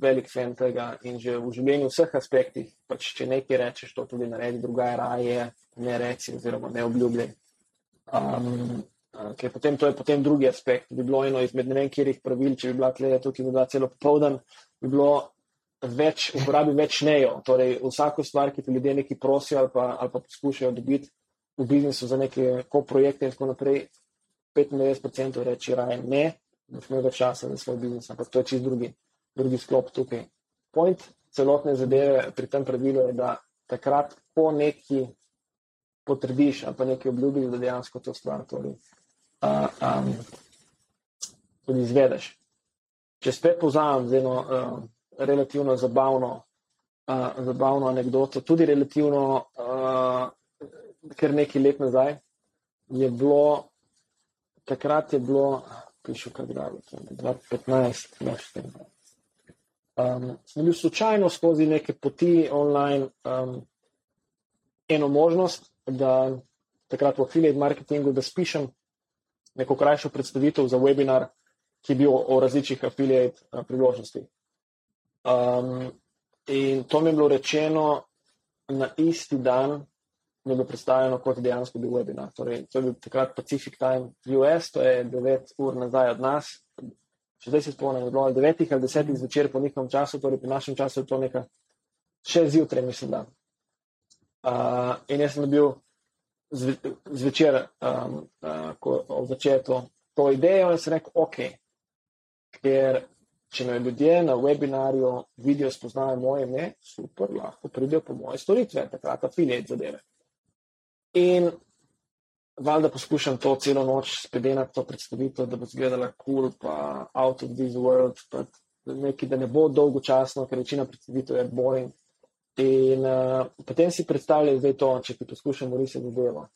velik fan tega in že v življenju v vseh aspektih, pač če nekaj rečeš, to tudi naredi, druga je raje, ne reci oziroma ne obljubljaj. Um, uh, ker potem to je potem drugi aspekt. Bi bilo eno izmed ne vem, kjerih pravil, če bi bila tle tukaj bi bila celo popoldan, bi bilo več, uporabi več nejo. Torej, vsako stvar, ki ti ljudje neki prosijo ali pa, ali pa poskušajo dobiti v biznisu za neke ko-projekte in tako naprej, 95% reči raje ne, boš imel več časa za svoj biznis, ampak to je čist drugi, drugi sklop tukaj. Point celotne zadeve pri tem pravilu je, da takrat, ko neki potrdiš ali pa nekaj obljubiš, da dejansko to stvar tudi, uh, um, tudi izvedeš. Če spet povzamem z eno uh, relativno zabavno, uh, zabavno anegdoto, tudi relativno, uh, ker nekaj let nazaj je bilo, takrat je bilo, pišu, kaj gre, 2015, ne štem. Um, sem bil slučajno skozi neke poti online um, eno možnost, da takrat v affiliate marketingu, da spišem neko krajšo predstavitev za webinar, ki je bil o, različnih affiliate uh, priložnostih. Um, in to mi je bilo rečeno na isti dan, mi je bilo predstavljeno kot dejansko bil webinar. Torej, to je bil takrat Pacific Time US, to je 9 ur nazaj od nas. Še zdaj se spomnim, je bilo 9 ali 10 zvečer po njihovem času, torej pri našem času je to nekaj še zjutraj, mislim, da. Uh, in jaz sem bil zve, zvečer, um, uh, ko začel to, to idejo in sem rekel, ok, ker če me ljudje na webinarju vidijo, spoznajo moje ime, super, lahko pridejo po moje storitve, takrat affiliate zadeve. In valjda poskušam to celo noč spedenati, to predstavitev, da bo izgledala cool, pa out of this world, pa nekaj, da ne bo dolgočasno, ker večina predstavitev je boring. In uh, potem si predstavljaj zdaj to, če ti poskušam urisati delo.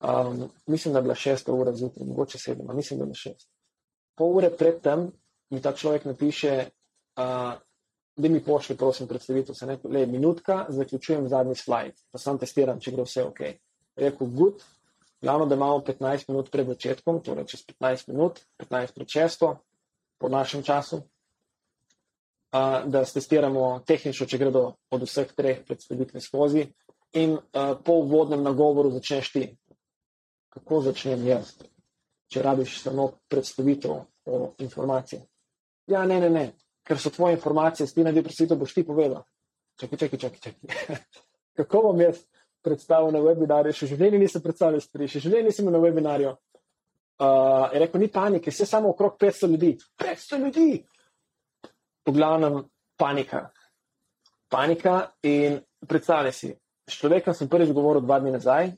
Um, mislim, da je bila šesta ura zjutraj, mogoče sedem, mislim, da je bila šest. Pol ure predtem mi ta človek napiše, uh, da mi pošlje, prosim, predstavitev, se neko, le minutka, zaključujem zadnji slajd, pa sam testiram, če gre vse ok. Rekel, good, glavno, da imamo 15 minut pred začetkom, torej čez 15 minut, 15 pred šesto, po našem času, uh, da testiramo tehnično, če gredo od vseh treh predstavitev skozi. In uh, po uvodnem nagovoru začneš ti. Kako začnem jaz, če rabiš samo predstavitev o informaciji? Ja, ne, ne, ne, ker so tvoje informacije, ti naredi predstavitev, boš ti povedal. Čakaj, čakaj, čakaj. čakaj. Kako bom jaz predstavil na webinarju? Še življenje nisem predstavil stvari, še življenje nisem na webinarju. Uh, je rekel, ni panike, vse samo okrog 500 ljudi. 500 ljudi! V glavnem panika. Panika in predstavljaj si, s človekom sem prvič govoril dva dni nazaj,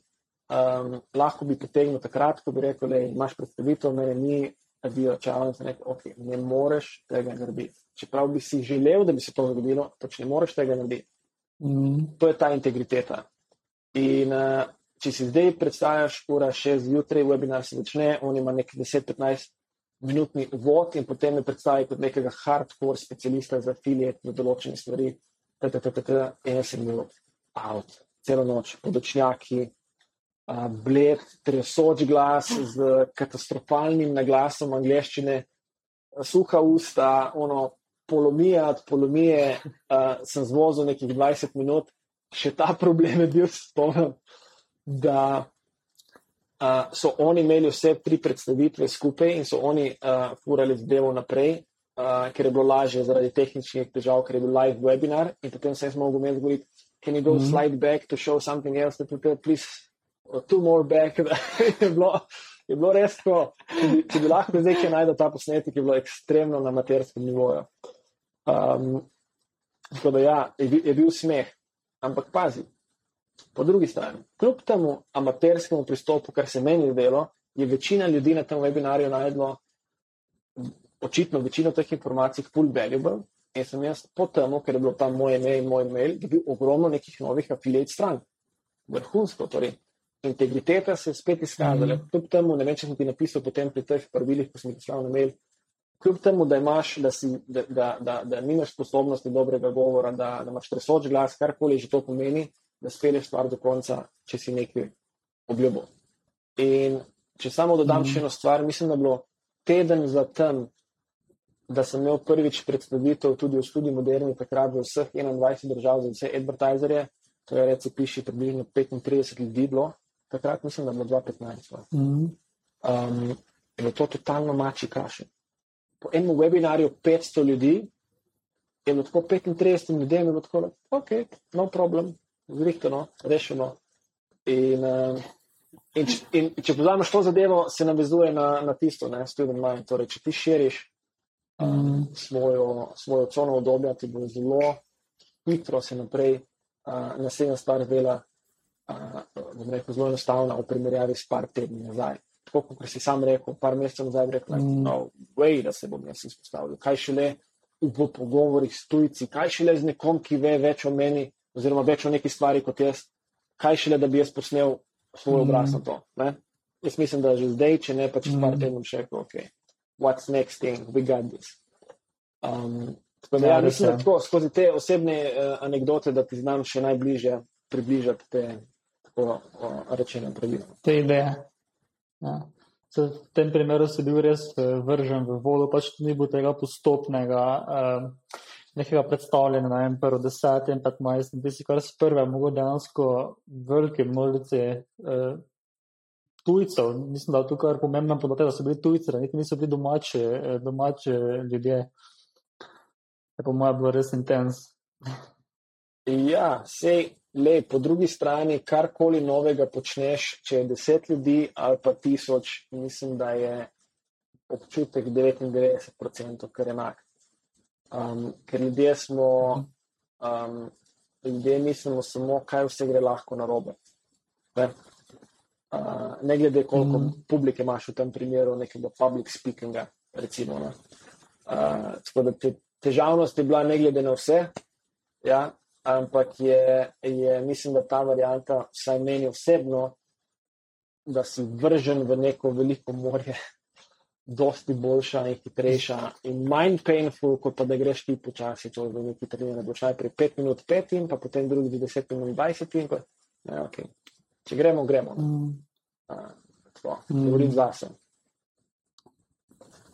um, lahko bi potegnil takrat, ko bi rekel, da imaš predstavitev, mene ni, adijo, čau, in sem rekel, ok, ne moreš tega narediti. Čeprav bi si želel, da bi se to zgodilo, pač ne moreš tega narediti. Mm. To je ta integriteta. In uh, če si zdaj predstavljaš, ura šest zjutraj, webinar se začne, on ima nek 10-15 minutni uvod in potem me predstavi kot nekega hardcore specialista za affiliate za določene stvari. Jaz sem bil out, celo noč, podočnjaki, bled, tresoč glas z katastrofalnim naglasom angleščine, suha usta, ono, polomija od polomije, uh, sem zvozil nekih 20 minut, še ta problem je bil, spomnim, da Uh, so oni imeli vse tri predstavitve skupaj in so oni uh, furali zadevo naprej, uh, ker je bilo lažje zaradi tehničnih težav, ker je bil live webinar in potem sem jaz mogel meni govoriti, can you go mm -hmm. slide back to show something else, that prepare, please, or two more back. je, bilo, je bilo res tako, če bi, če bi lahko zdaj kaj najdel ta posnetek, je bilo ekstremno na materskem nivoju. Um, tako da ja, je, bil- je bil smeh, ampak pazi, Po drugi strani, kljub temu amaterskemu pristopu, kar se meni zdelo, je večina ljudi na tem webinarju najdlo očitno večino teh informacij full valuable. In sem jaz po tem, ker je bilo tam moje ime in moj mail, dobil ogromno nekih novih affiliate stran. Vrhunsko, torej integriteta se je spet izkazala. Mhm. Kljub temu, ne vem, če sem ti napisal potem pri teh pravilih, ko sem ti poslal na mail, kljub temu, da imaš, da, si, da, da, da, da nimaš sposobnosti dobrega govora, da, da imaš tresoč glas, karkoli že to pomeni, da speleš stvar do konca, če si nekaj obljubil. In če samo dodam Mhm. še eno stvar, mislim, da je bilo teden za tem, da sem imel prvič predstavitev tudi v študiju Moderni, takrat v vseh 21 držav za vse advertizerje, to je reci piši približno 35 ljudi bilo, takrat mislim, da je bilo 2015. no. Mhm. Um, je bilo to totalno mači kaše. Po enem webinarju 500 ljudi je bilo tako 35 ljudem, je bilo tako, ok, no problem, zrihtano, rešeno. In, um, in, č- in če pozameš to zadevo, se navezuje na, na tisto, ne, student mind. Torej, če ti širiš um, Mhm. svojo, svojo cono obdobja, ti bo zelo hitro se naprej uh, naslednja stvar dela, uh, bom rekel, zelo enostavna v primerjavi s par tedni nazaj. Tako kot si sam rekel, par mesecev nazaj, bi rekel, Mm. no, way, da se bom jaz izpostavil. Kaj šele v pogovorih s tujci, kaj šele z nekom, ki ve več o meni, oziroma več o neki stvari kot jaz, kaj šele, da bi jaz posnel svoj Mm. obraz na to. Ne? Jaz mislim, da že zdaj, če ne pa čez par Mm. tednov, še rekel, ok, what's next thing, we got this. Um, tako da, Ja, ja, mislim, da tako, skozi te osebne uh, anekdote, da ti znam še najbližje približati te tako uh, rečene pravila. te ideje. Ja. Se v tem primeru si bil res eh, vržen v vodo, pač ni bilo tega postopnega, eh, nekega predstavljanja, ne vem, prvo 10 in 15, in ti si kar z prve, mogo dejansko velike množice eh, tujcev, mislim, da je tukaj pomembno podatek, da so bili tujci, da niso bili domači, eh, domači ljudje. Je po mojem bilo res intens. Ja, sej, le, po drugi strani, karkoli novega počneš, če je deset ljudi ali pa tisoč, mislim, da je občutek 99%, kar enak. Um, ker ljudje smo, um, ljudje mislimo samo, kaj vse gre lahko narobe. Ne, uh, ne glede, koliko mm. publike imaš v tem primeru, nekega public speakinga, recimo. Ne. Uh, tako da te, težavnost je bila ne glede na vse, ja, ampak je, je, mislim, da ta varijanta, vsaj meni osebno, da si vržen v neko veliko morje, dosti boljša in hitrejša in manj painful, kot pa da greš ti počasi, to je neki trener, boš najprej 5 minut 5 in pa potem drugi 10 minut 20 in pa, ne, okay. če gremo, gremo. no. Mm. Uh, tako, Mm. govorim zase.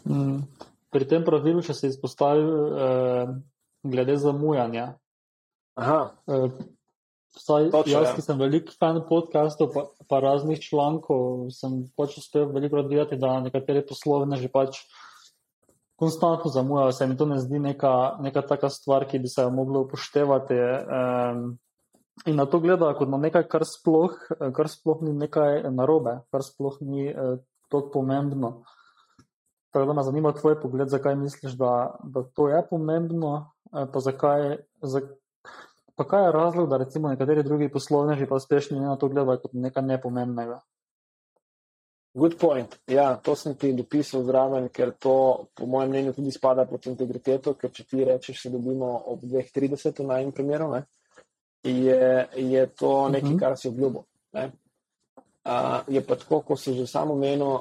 Mm. Pri tem pravilu, če se izpostavil eh, glede zamujanja. Aha, Eh, Vsaj Točno, jaz, ja. ki sem velik fan podkastov, pa, pa raznih člankov, sem pač uspel veliko videti, da nekateri poslovne že pač konstantno zamujajo. Se mi to ne zdi neka, neka taka stvar, ki bi se jo moglo upoštevati. Um, in na to gledajo kot na nekaj, kar sploh, kar sploh ni nekaj narobe, kar sploh ni uh, tako pomembno. Tako da me zanima tvoj pogled, zakaj misliš, da, da to je pomembno, eh, pa zakaj. zakaj Pa kaj je razlog, da recimo nekateri drugi poslovneži pa uspešni na to gledajo kot nekaj nepomembnega? good point. Ja, to sem ti dopisal zraven, ker to, po mojem mnenju, tudi spada pod integriteto, ker če ti rečeš, se dobimo ob 2.30 na enem primeru, ne, je, je to nekaj, Mhm. kar si obljubil. ne. Uh, je pa tako, ko si že samo menil,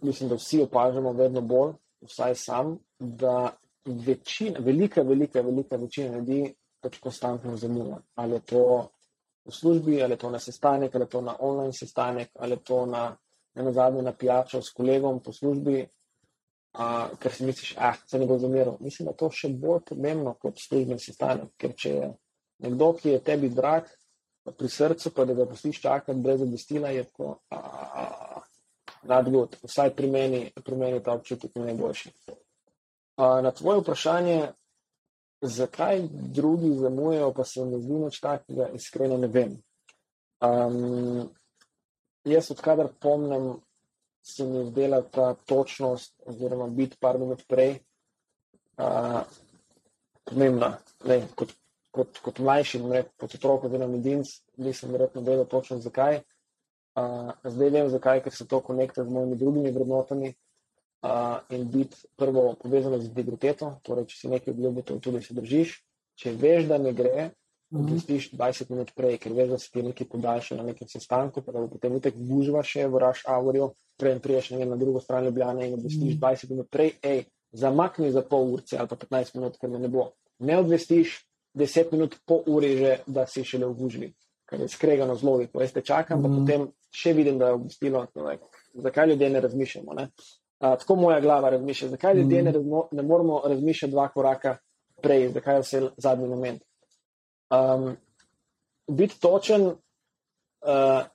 mislim, da vsi opažamo vedno bolj, vsaj sam, da večina, velika, velika, velika večina ljudi pač konstantno zamuja. Ali je to v službi, ali je to na sestanek, ali je to na online sestanek, ali je to na, na zadnje na pijačo s kolegom po službi, uh, ker si misliš, ah, se ne bo zamiral. Mislim, da je to še bolj pomembno kot služben sestanek, ker če je nekdo, ki je tebi drag, pri srcu, pa da ga pustiš čakati brez obvestila, je nadgod, vsaj pri meni, pri meni ta občutek najboljši. Uh, na tvoje vprašanje, zakaj drugi zamujajo, pa se mi zdi nič takega, iskreno ne vem. Um, jaz, odkadar pomnim, se mi zdela ta točnost, oziroma biti par minut prej, uh, pomembna. Ne, kot, kot, kot mlajši, ne, kot otrok, oziroma medinc, nisem verjetno vedel točno zakaj. Uh, zdaj vem zakaj, ker se to konekta z mojimi drugimi vrednotami uh, in biti prvo povezano z integriteto. Torej, če si nekaj obljubil, to tudi se držiš. Če veš, da ne gre, obvestiš 20 minut prej, ker veš, da si ti nekaj podaljšal na nekem sestanku, pa da bo potem itek gužva še v raš avorju, prej priješ na drugo stran Ljubljane in obvestiš Mhm. 20 minut prej, hej, zamakni za pol urce ali pa 15 minut, ker ne bo. Ne obvestiš 10 minut po uri že, da si šele v gužvi, kar je skregano z logiko. Jaz te čakam, pa Mhm. potem še vidim, da je obvestilo, like, zakaj ljudje ne razmišljamo. Ne? A, tako moja glava razmišlja, zakaj ljudje ne, razmo, ne moramo razmišljati dva koraka prej, zakaj je vse zadnji moment. Um, biti točen uh,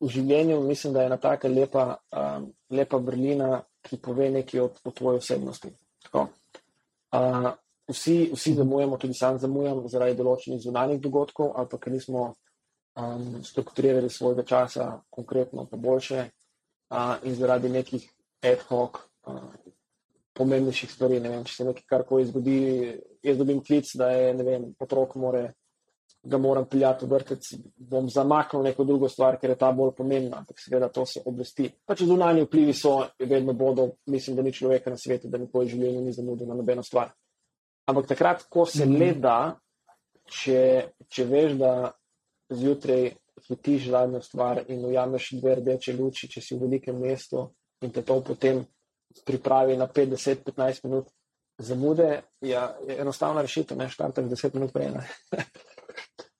v življenju, mislim, da je ena taka lepa, um, lepa vrlina, ki pove nekaj o, o tvoji osebnosti. Tako. Uh, vsi, vsi zamujamo, tudi sam zamujam zaradi določenih zunanjih dogodkov, ali pa ker nismo um, strukturirali svojega časa konkretno pa boljše uh, in zaradi nekih ad hoc uh, pomembnejših stvari. Vem, če se nekaj karkoli zgodi, jaz dobim klic, da je vem, otrok more, ga moram peljati v vrtec, bom zamaknil neko drugo stvar, ker je ta bolj pomembna, ampak seveda to se obvesti. Pač zunanji vplivi so, vedno bodo, mislim, da ni človeka na svetu, da nikoli v življenju ni zamudil na nobeno stvar. Ampak takrat, ko se Mhm. le da, če, če veš, da zjutraj hitiš zadnjo stvar in ujameš dve rdeče luči, če si v velikem mestu in te to potem pripravi na 5, 10, 15 minut zamude, ja, je enostavna rešitev, ne štartaš 10 minut prej.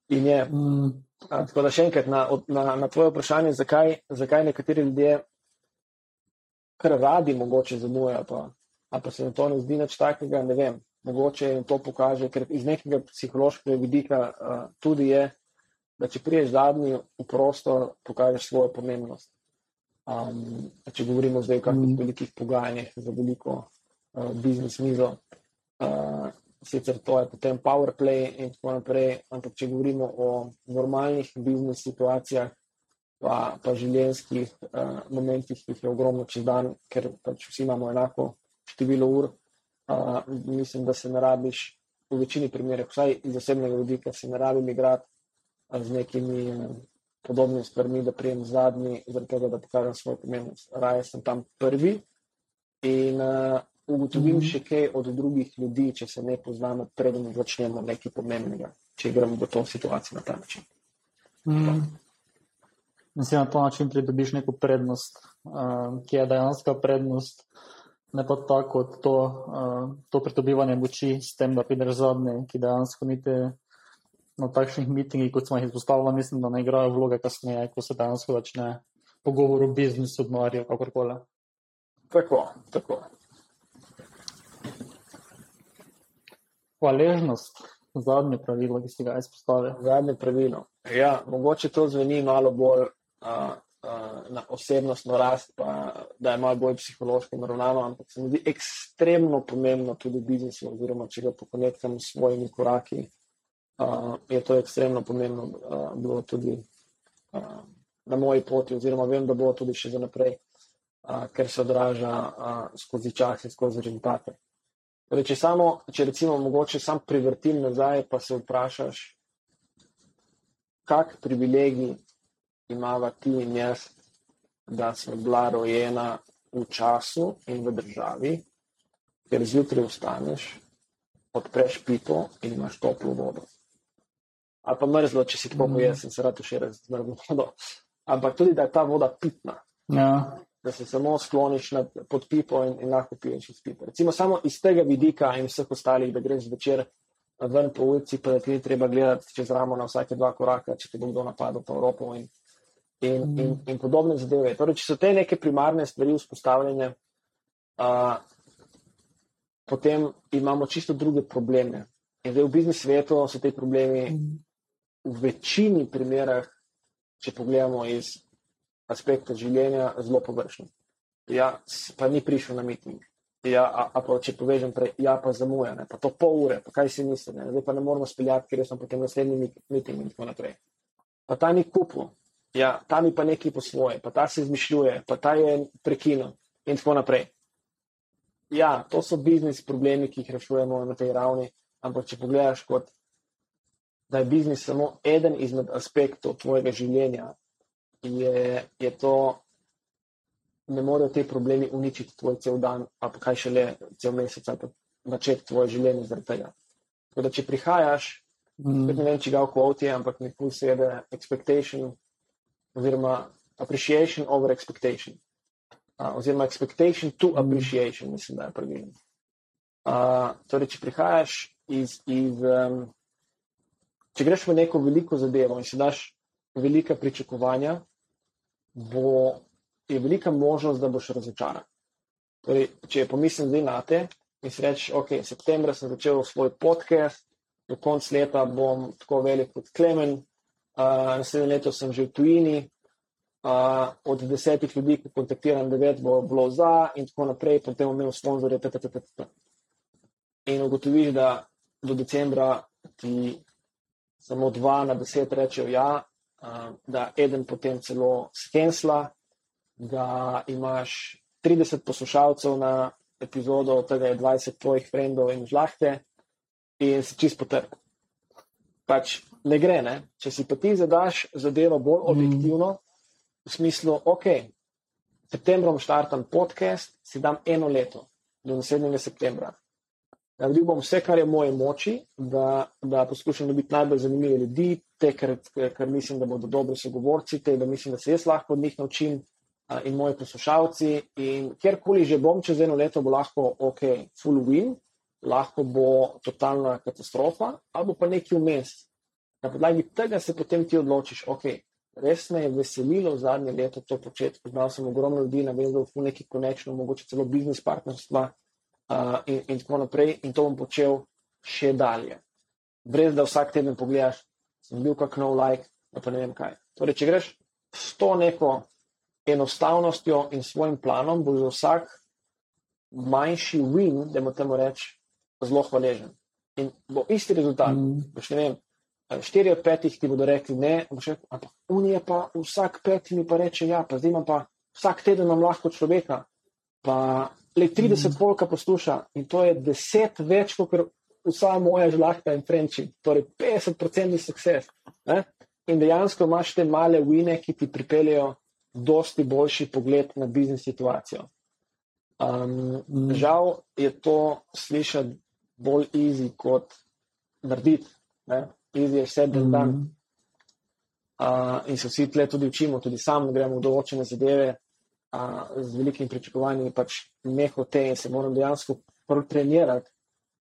In je, Mm, a, tako da še enkrat na, na, na tvoje vprašanje, zakaj, zakaj nekateri ljudje kar radi mogoče zamujajo, pa, ali pa se jim to ne zdi nič takega, ne vem. Mogoče jim to pokaže, ker iz nekega psihološkega vidika uh, tudi je, da če priješ zadnji v prostor, pokažeš svojo pomembnost. Um, če govorimo zdaj o kakšnih Mm. velikih pogajanjih za veliko uh, biznis mizo, uh, sicer to je potem power play in tako naprej, ampak če govorimo o normalnih biznis situacijah, pa, pa življenjskih uh, momentih, ki jih je ogromno čez dan, ker pač vsi imamo enako število ur, uh, mislim, da se ne rabiš v večini primerov, vsaj iz osebnega vidika, se ne rabim igrati uh, z nekimi uh, podobnimi stvarmi, da prijem zadnji, zaradi tega, da pokažem svojo pomembnost. Raje sem tam prvi in uh, ugotovim Mhm. še kaj od drugih ljudi, če se ne poznamo, preden začnemo nekaj pomembnega, če gremo v to situacijo na ta način. mm. In si na ta način pridobiš neko prednost, uh, ki je dejansko prednost, ne pa tako kot to, uh, to pridobivanje moči s tem, da prideš zadnji, ki dejansko niti na takšnih mitingih, kot smo jih izpostavili, mislim, da ne igrajo vloge kasneje, ko se dejansko začne pogovor o biznisu, denarju, kakorkoli. Tako, tako. Hvaležnost, zadnje pravilo, ki si ga izpostavil. Zadnje pravilo. Ja, mogoče to zveni malo bolj uh, na osebnostno rast, pa da je malo bolj psihološko naravnano, ampak se mi zdi ekstremno pomembno tudi v biznisu, oziroma če ga pokonektam s svojimi koraki, uh, je to ekstremno pomembno uh, bilo tudi uh, na moji poti, oziroma vem, da bo tudi še za naprej, uh, ker se odraža uh, skozi čas in skozi rezultate. Torej, če, samo, če recimo mogoče sam privrtim nazaj, pa se vprašaš, kak privilegij imava ti in jaz, da smo bila rojena v času in v državi, ker zjutraj vstaneš, odpreš pipo in imaš toplo vodo. Ali pa mrzlo, če si tako Mhm. pojes, sem se rad še raz z mrzlo vodo. Ampak tudi, da je ta voda pitna Ja, da se samo skloniš nad, pod pipo in, in lahko piješ iz pipe. Recimo samo iz tega vidika in vseh ostalih, da greš zvečer ven po ulici, pa da ti ni treba gledati čez ramo na vsake dva koraka, če te bo kdo napadel po Evropo in, in, Mm. in, in podobne zadeve. Torej, če so te neke primarne stvari vzpostavljene, uh, potem imamo čisto druge probleme. In zdaj v biznis svetu so te problemi v večini primerah, če pogledamo iz aspekta življenja, zelo površni. Ja, pa ni prišel na miting. Ja, a, a pa če povežem prej, ja, pa zamuja, ne, pa to pol ure, pa kaj si misli, ne, zdaj pa ne moramo speljati, ker sem potem naslednji mi- miting in tako naprej. Pa ta ni kupil, ja, ta mi pa nekaj po svoje, pa ta se izmišljuje, pa ta je prekinil in tako naprej. Ja, to so biznis problemi, ki jih rešujemo na tej ravni, ampak če pogledaš kot, da je biznis samo eden izmed aspektov tvojega življenja, je, je to, ne morejo te problemi uničiti tvoj cel dan, ali pa kaj šele cel mesec, ali pa začeti tvoje življenje zaradi tega. Tako da, če prihajaš Mm. Ne vem, če ga v kvoti, ampak mi ful sede expectation oziroma appreciation over expectation. Uh, oziroma expectation to mm. appreciation, mislim, da je pravilno. Uh, torej, če prihajaš iz, iz um, če greš v neko veliko zadevo in si daš velika pričakovanja, bo, je velika možnost, da boš razočaran. Torej, če pomislim zdaj na te in si rečeš, ok, septembra sem začel svoj podcast, do konca leta bom tako velik kot Klemen, uh, naslednje leto sem že v tujini, uh, od desetih ljudi, ki kontaktiram, devet bo bilo za in tako naprej, potem bom imel sponzorje, in ugotoviš, da do decembra ti samo dva na deset rečejo ja, da eden potem celo skensla, da imaš 30 poslušalcev na epizodo, od tega je 20 tvojih frendov in žlahte in si čist potrp. Pač ne gre, ne? če si pa ti zadaš zadevo bolj mm. objektivno, v smislu, ok, septembrom štartam podcast, si dam eno leto do naslednjega septembra. Naredil bom vse, kar je v moje moči, da, da poskušam dobiti najbolj zanimive ljudi, te, ker, ker mislim, da bodo dobri sogovorci, te, da mislim, da se jaz lahko od njih naučim in moji poslušalci. In kjerkoli že bom čez eno leto, bo lahko ok, full win, lahko bo totalna katastrofa, ali pa nekaj vmes. Na podlagi tega se potem ti odločiš, ok, res me je veselilo zadnje leto to početi, poznal sem ogromno ljudi, navezal v neki konečno, mogoče celo biznis partnerstva uh, in, in tako naprej, in to bom počel še dalje. Brez da vsak teden pogledaš, sem bil kak nov like, pa ne vem kaj. Torej, če greš s to neko enostavnostjo in svojim planom, bo za vsak manjši win, da mu temu reč, zelo hvaležen. In bo isti rezultat. Mm. Boš, ne vem, štiri od petih ti bodo rekli ne, ampak unije pa vsak peti mi pa reče ja, pa zdaj imam pa vsak teden imam lahko človeka. Pa le 30 mm. volka posluša in to je 10 več, kot vsa moja žlahta in frenči, torej 50% sukces. Ne? In dejansko imaš te male wine, ki ti pripeljejo dosti boljši pogled na biznis situacijo. Um, mm. Žal je to slišati bolj easy kot narediti. Easy je vse dan. Mm. Uh, in se vsi tle tudi učimo, tudi sam gremo v določene zadeve, z velikimi pričakovanji, pač ne hote in se moram dejansko trenirati,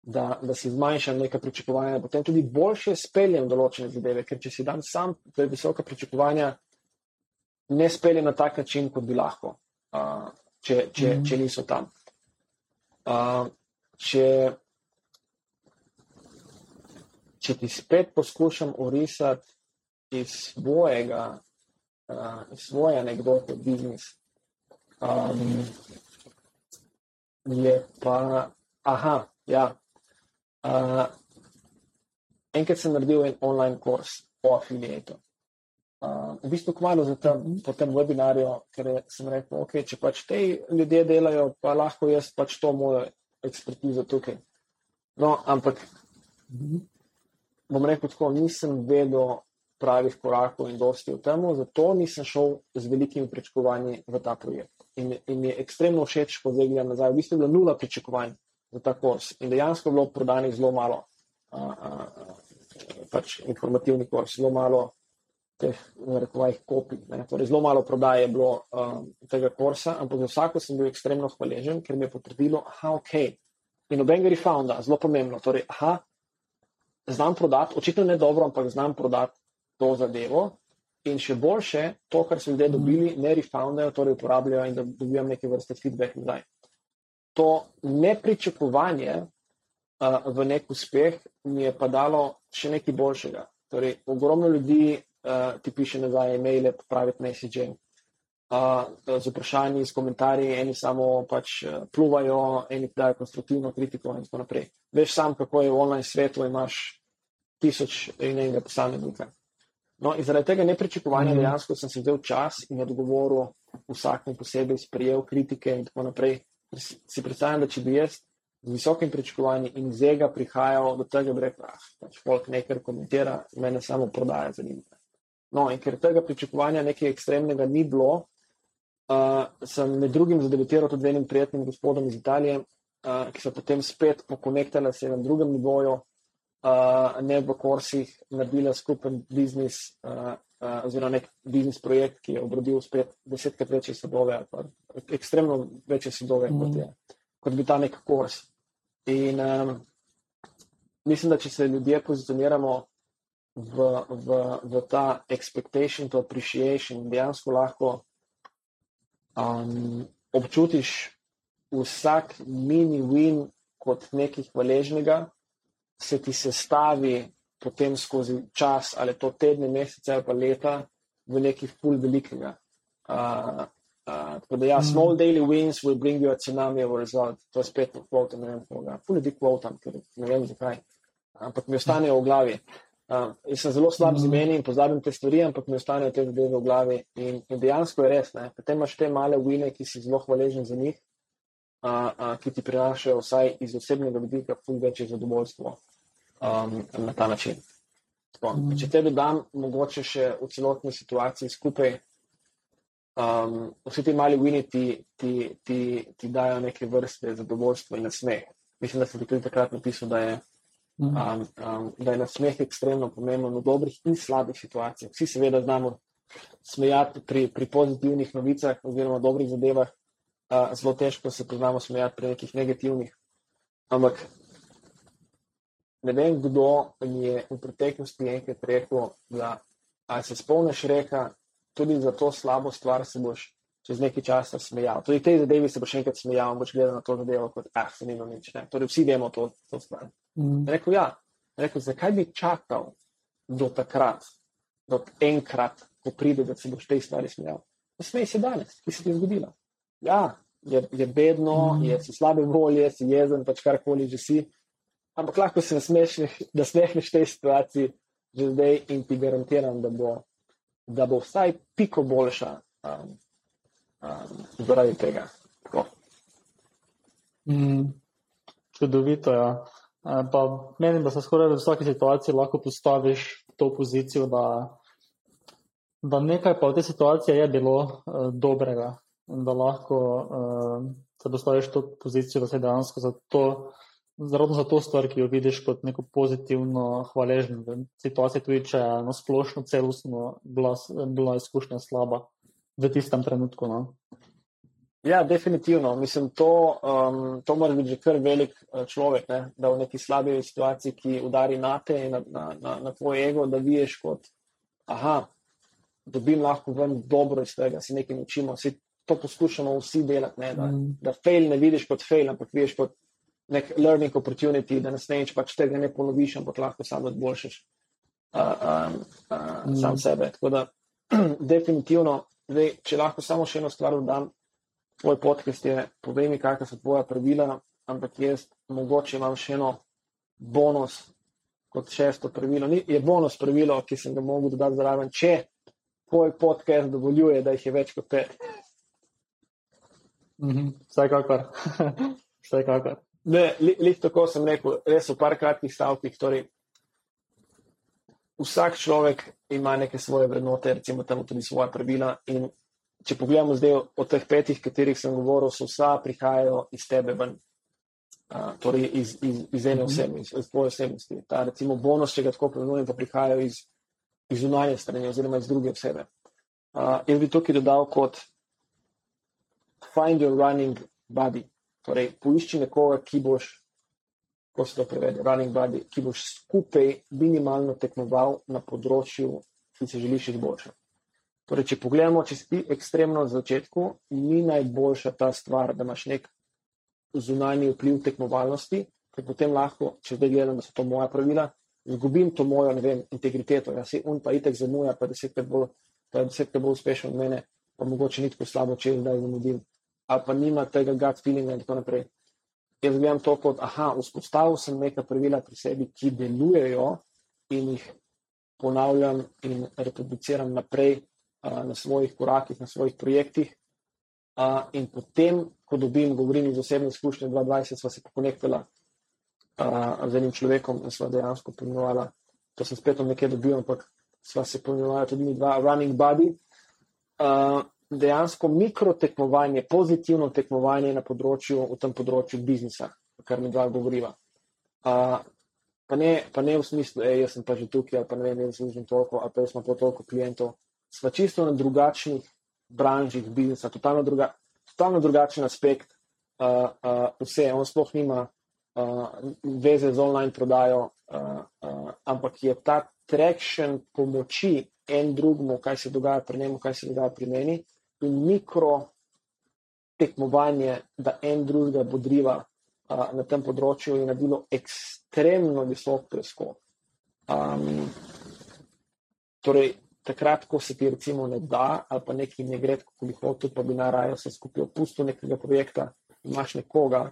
da, da si zmanjšam neka pričakovanja, da potem tudi boljše speljem določene zadeve, ker če si dan sam te visoka pričakovanja, ne speljem na tak način, kot bi lahko, uh, če, če, mm. če niso tam. Uh, če, če ti spet poskušam orisati iz svojega, uh, iz svoje anekdote biznisa, Um, je pa, aha, ja. Uh, enkrat sem naredil en online kurs o afiliatu. Uh, v bistvu, kmalo za tem, po tem webinarju, ker sem rekel, ok, če pač te ljudje delajo, pa lahko jaz pač to mojo ekspertizo tukaj. No, ampak bom rekel tako, nisem vedel pravih korakov in dosti v tem, zato nisem šel z velikimi pričakovanji v ta projekt in, in je ekstremno všeč, ko zdaj gledam nazaj. V bistvu je bilo nula pričakovanj za ta kurs in dejansko je bilo prodanih zelo malo, a, a, pač informativni kurs, zelo malo teh, rekovajih, kopij. Ne. Torej, zelo malo prodaje je bilo a, tega kursa, ampak za vsako sem bil ekstremno hvaležen, ker mi je potrdilo, aha, ok. In noben ga refounda, zelo pomembno. Torej, aha, znam prodati, očitno ne dobro, ampak znam prodati to zadevo, In še boljše, to, kar so ljudje dobili, ne refundajo, torej uporabljajo in da dobivam neke vrste feedback nazaj. To nepričakovanje uh, v nek uspeh mi je pa dalo še nekaj boljšega. Torej, ogromno ljudi uh, ti piše nazaj e-maile, private messaging, uh, z vprašanji, s komentarji, eni samo pač pluvajo, eni dajo konstruktivno kritiko in tako naprej. Veš sam, kako je v online svetu, imaš tisoč in enega posameznika. No, in zaradi tega nepričakovanja mm. dejansko sem se vzel čas in odgovoril vsakem posebej, sprijel kritike in tako naprej. Si predstavljam, da če bi jaz z visokim pričakovanjem in z ega prihajal do tega, bi rekel, ah, pač folk nekaj komentira, mene samo prodaja zanima. No, in ker tega pričakovanja nekaj ekstremnega ni bilo, uh, sem med drugim zadebitiral tudi enim prijetnim gospodom iz Italije, uh, ki so potem spet pokonektali se na drugem nivoju uh, ne v kursih, naredila skupen biznis, uh, uh, oziroma nek biznis projekt, ki je obrodil spet desetkrat večje sadove, ali pa ekstremno večje sadove, mm. kot, je, kot bi ta nek kurs. In um, mislim, da če se ljudje pozicioniramo v, v, v ta expectation to appreciation, dejansko lahko um, občutiš vsak mini-win kot nekaj hvaležnega, se ti sestavi potem skozi čas, ali to tedne, mesece ali pa leta, v nekaj ful velikega. Uh, uh, tako da, ja, mm. small daily wins will bring you a tsunami of a result. To je spet kvota, ne vem, koga. Ful ljudi kvotam, ker ne vem zakaj. Ampak mi ostanejo v glavi. Uh, jaz sem zelo slab z mm. imeni in pozabim te stvari, ampak mi ostanejo te zadeve v glavi. In, in dejansko je res, ne. Potem imaš te male wine, ki si zelo hvaležen za njih a, a, ki ti prinašajo vsaj iz osebnega vidika ful večje zadovoljstvo um, na ta način. Tako, mm. Če te dodam, mogoče še v celotni situaciji skupaj, um, vsi ti mali wini ti, ti, ti, ti dajo neke vrste zadovoljstva in nasmeh. Mislim, da sem tudi takrat napisal, da je, mm. um, um, da je nasmeh ekstremno pomemben v dobrih in slabih situacijah. Vsi seveda znamo smejati pri, pri pozitivnih novicah oziroma dobrih zadevah, zelo težko se poznamo smejati pri nekih negativnih. Ampak ne vem, kdo mi je v preteklosti enkrat rekel, da se spomniš reka, tudi za to slabo stvar se boš čez nekaj časa smejal. Tudi te zadeve se boš enkrat smejal, boš gledal na to zadevo kot, ah, se nima nič. Ne? Torej vsi vemo to, to stvar. Mm. Rekel, ja. Rekel, zakaj bi čakal do takrat, do enkrat, ko pride, da se boš te stvari smejal? Smej se danes, ki se ti je zgodila. Ja, je, je bedno, mm. je si slabe volje, si jezen, pač karkoli že si. Ampak lahko se nasmehneš tej situaciji že zdaj in ti garantiram, da bo, da bo vsaj piko boljša um, um, zaradi tega. Mm, čudovito je. Ja. Pa menim, da se skoraj v vsaki situaciji lahko postaviš v to pozicijo, da, da nekaj pa v tej situaciji je bilo uh, dobrega in da lahko uh, se postaviš v to pozicijo, da se dejansko za to, zaradi za to stvar, ki jo vidiš kot neko pozitivno, hvaležno situacijo, tudi če je na splošno celostno bila, bila izkušnja slaba v tistem trenutku. No? Ja, definitivno. Mislim, to, um, to mora biti že kar velik uh, človek, ne? da v neki slabi situaciji, ki udari na te in na, na, na, na tvoj ego, da vidiš kot, aha, dobim lahko ven dobro iz tega, si nekaj naučimo, si to poskušamo vsi delati. Ne, da, mm. da fail ne vidiš kot fail, ampak vidiš kot nek learning opportunity, da naslednjič pač tega ne ponoviš, ampak lahko samo odboljšaš uh, um, uh, mm. sam sebe. Tako da, definitivno, zdaj, če lahko samo še eno stvar dodam, tvoj podcast je, povej mi, kakšna so tvoja pravila, ampak jaz mogoče imam še eno bonus. Kot šesto pravilo, Ni, je bonus pravilo, ki sem ga mogel dodati zraven, če tvoj podcast dovoljuje, da jih je več kot pet. Mhm, vsekakor. Vsekakor. Ne, li, li tako sem rekel, res v par kratkih stavkih. Torej, vsak človek ima neke svoje vrednote, recimo tam tudi svoje pravila. In če pogledamo zdaj od teh petih, katerih sem govoril, so vsa prihajajo iz tebe ven. Uh, torej iz, iz, iz ene mhm. osebe, iz, iz tvoje osebnosti. Ta recimo bonus, če ga tako pojmenujem, pa prihajajo iz, iz zunanje strani oziroma iz druge osebe. Uh, jaz bi tukaj dodal kot find your running buddy. Torej, poišči nekoga, ki boš, ko se to prevede, running buddy, ki boš skupaj minimalno tekmoval na področju, ki se želiš izboljšati. Torej, če pogledamo, če si ekstremno na začetku, ni najboljša ta stvar, da imaš nek zunanji vpliv tekmovalnosti, ker potem lahko, če zdaj gledam, da so to moja pravila, izgubim to mojo, vem, integriteto. Jaz se un pa itek zamuja, pa desetkrat bolj, desetkrat bolj uspešen od mene, pa mogoče ni tako slabo, če zdaj zamudim ali pa nima tega gut feelinga in tako naprej. Jaz gledam to kot, aha, vzpostavil sem neka pravila pri sebi, ki delujejo in jih ponavljam in reproduciram naprej uh, na svojih korakih, na svojih projektih. Uh, in potem, ko dobim, govorim iz osebne izkušnje, 22, sva se pokonektala uh, z enim človekom in sva dejansko pomenovala, to sem spet nekaj dobil, ampak sva se pomenovala tudi mi dva running buddy. Uh, dejansko mikrotekmovanje, pozitivno tekmovanje na področju, v tem področju biznisa, kar mi dva govoriva. Uh, pa, ne, pa ne v smislu, da jaz sem pa že tukaj, ali pa ne vem, jaz služim toliko, ali pa jaz imam pa toliko klientov. Sva čisto na drugačnih branžih biznisa, totalno, druga, totalno drugačen aspekt. Uh, uh, vse, on sploh nima uh, veze z online prodajo, uh, uh, ampak je ta traction pomoči en drugemu, kaj se dogaja pri njemu, kaj se dogaja pri meni, in mikro tekmovanje, da en drugega bodriva uh, na tem področju, je naredilo ekstremno visok preskok. Um, torej, takrat, ko se ti recimo ne da, ali pa nekaj ne gre, kako bi hotel, pa bi narajo se skupaj opustil nekega projekta, imaš nekoga,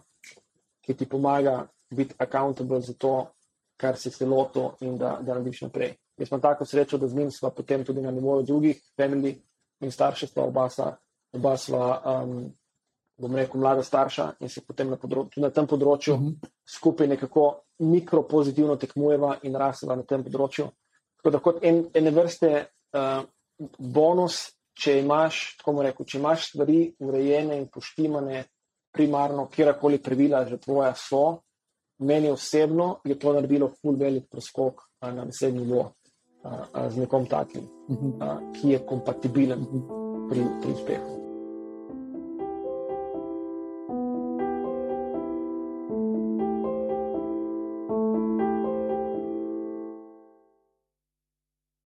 ki ti pomaga biti accountable za to, kar si se lotil in da, da narediš naprej. Jaz sem tako srečo, da z njim smo potem tudi na nivoju drugih, family in staršestva, oba sva, oba sva um, bom rekel, mlada starša in se potem na, področju, na tem področju uh mhm. -huh. skupaj nekako mikropozitivno tekmujeva in rasteva na tem področju. Tako da kot en, ene vrste uh, bonus, če imaš, tako mu rekel, če imaš stvari urejene in poštimane, primarno, kjerkoli pravila že tvoja so, meni osebno je to naredilo ful velik preskok na naslednji nivo uh, uh, z nekom takim, -huh. uh, ki je kompatibilen pri, pri uspehu.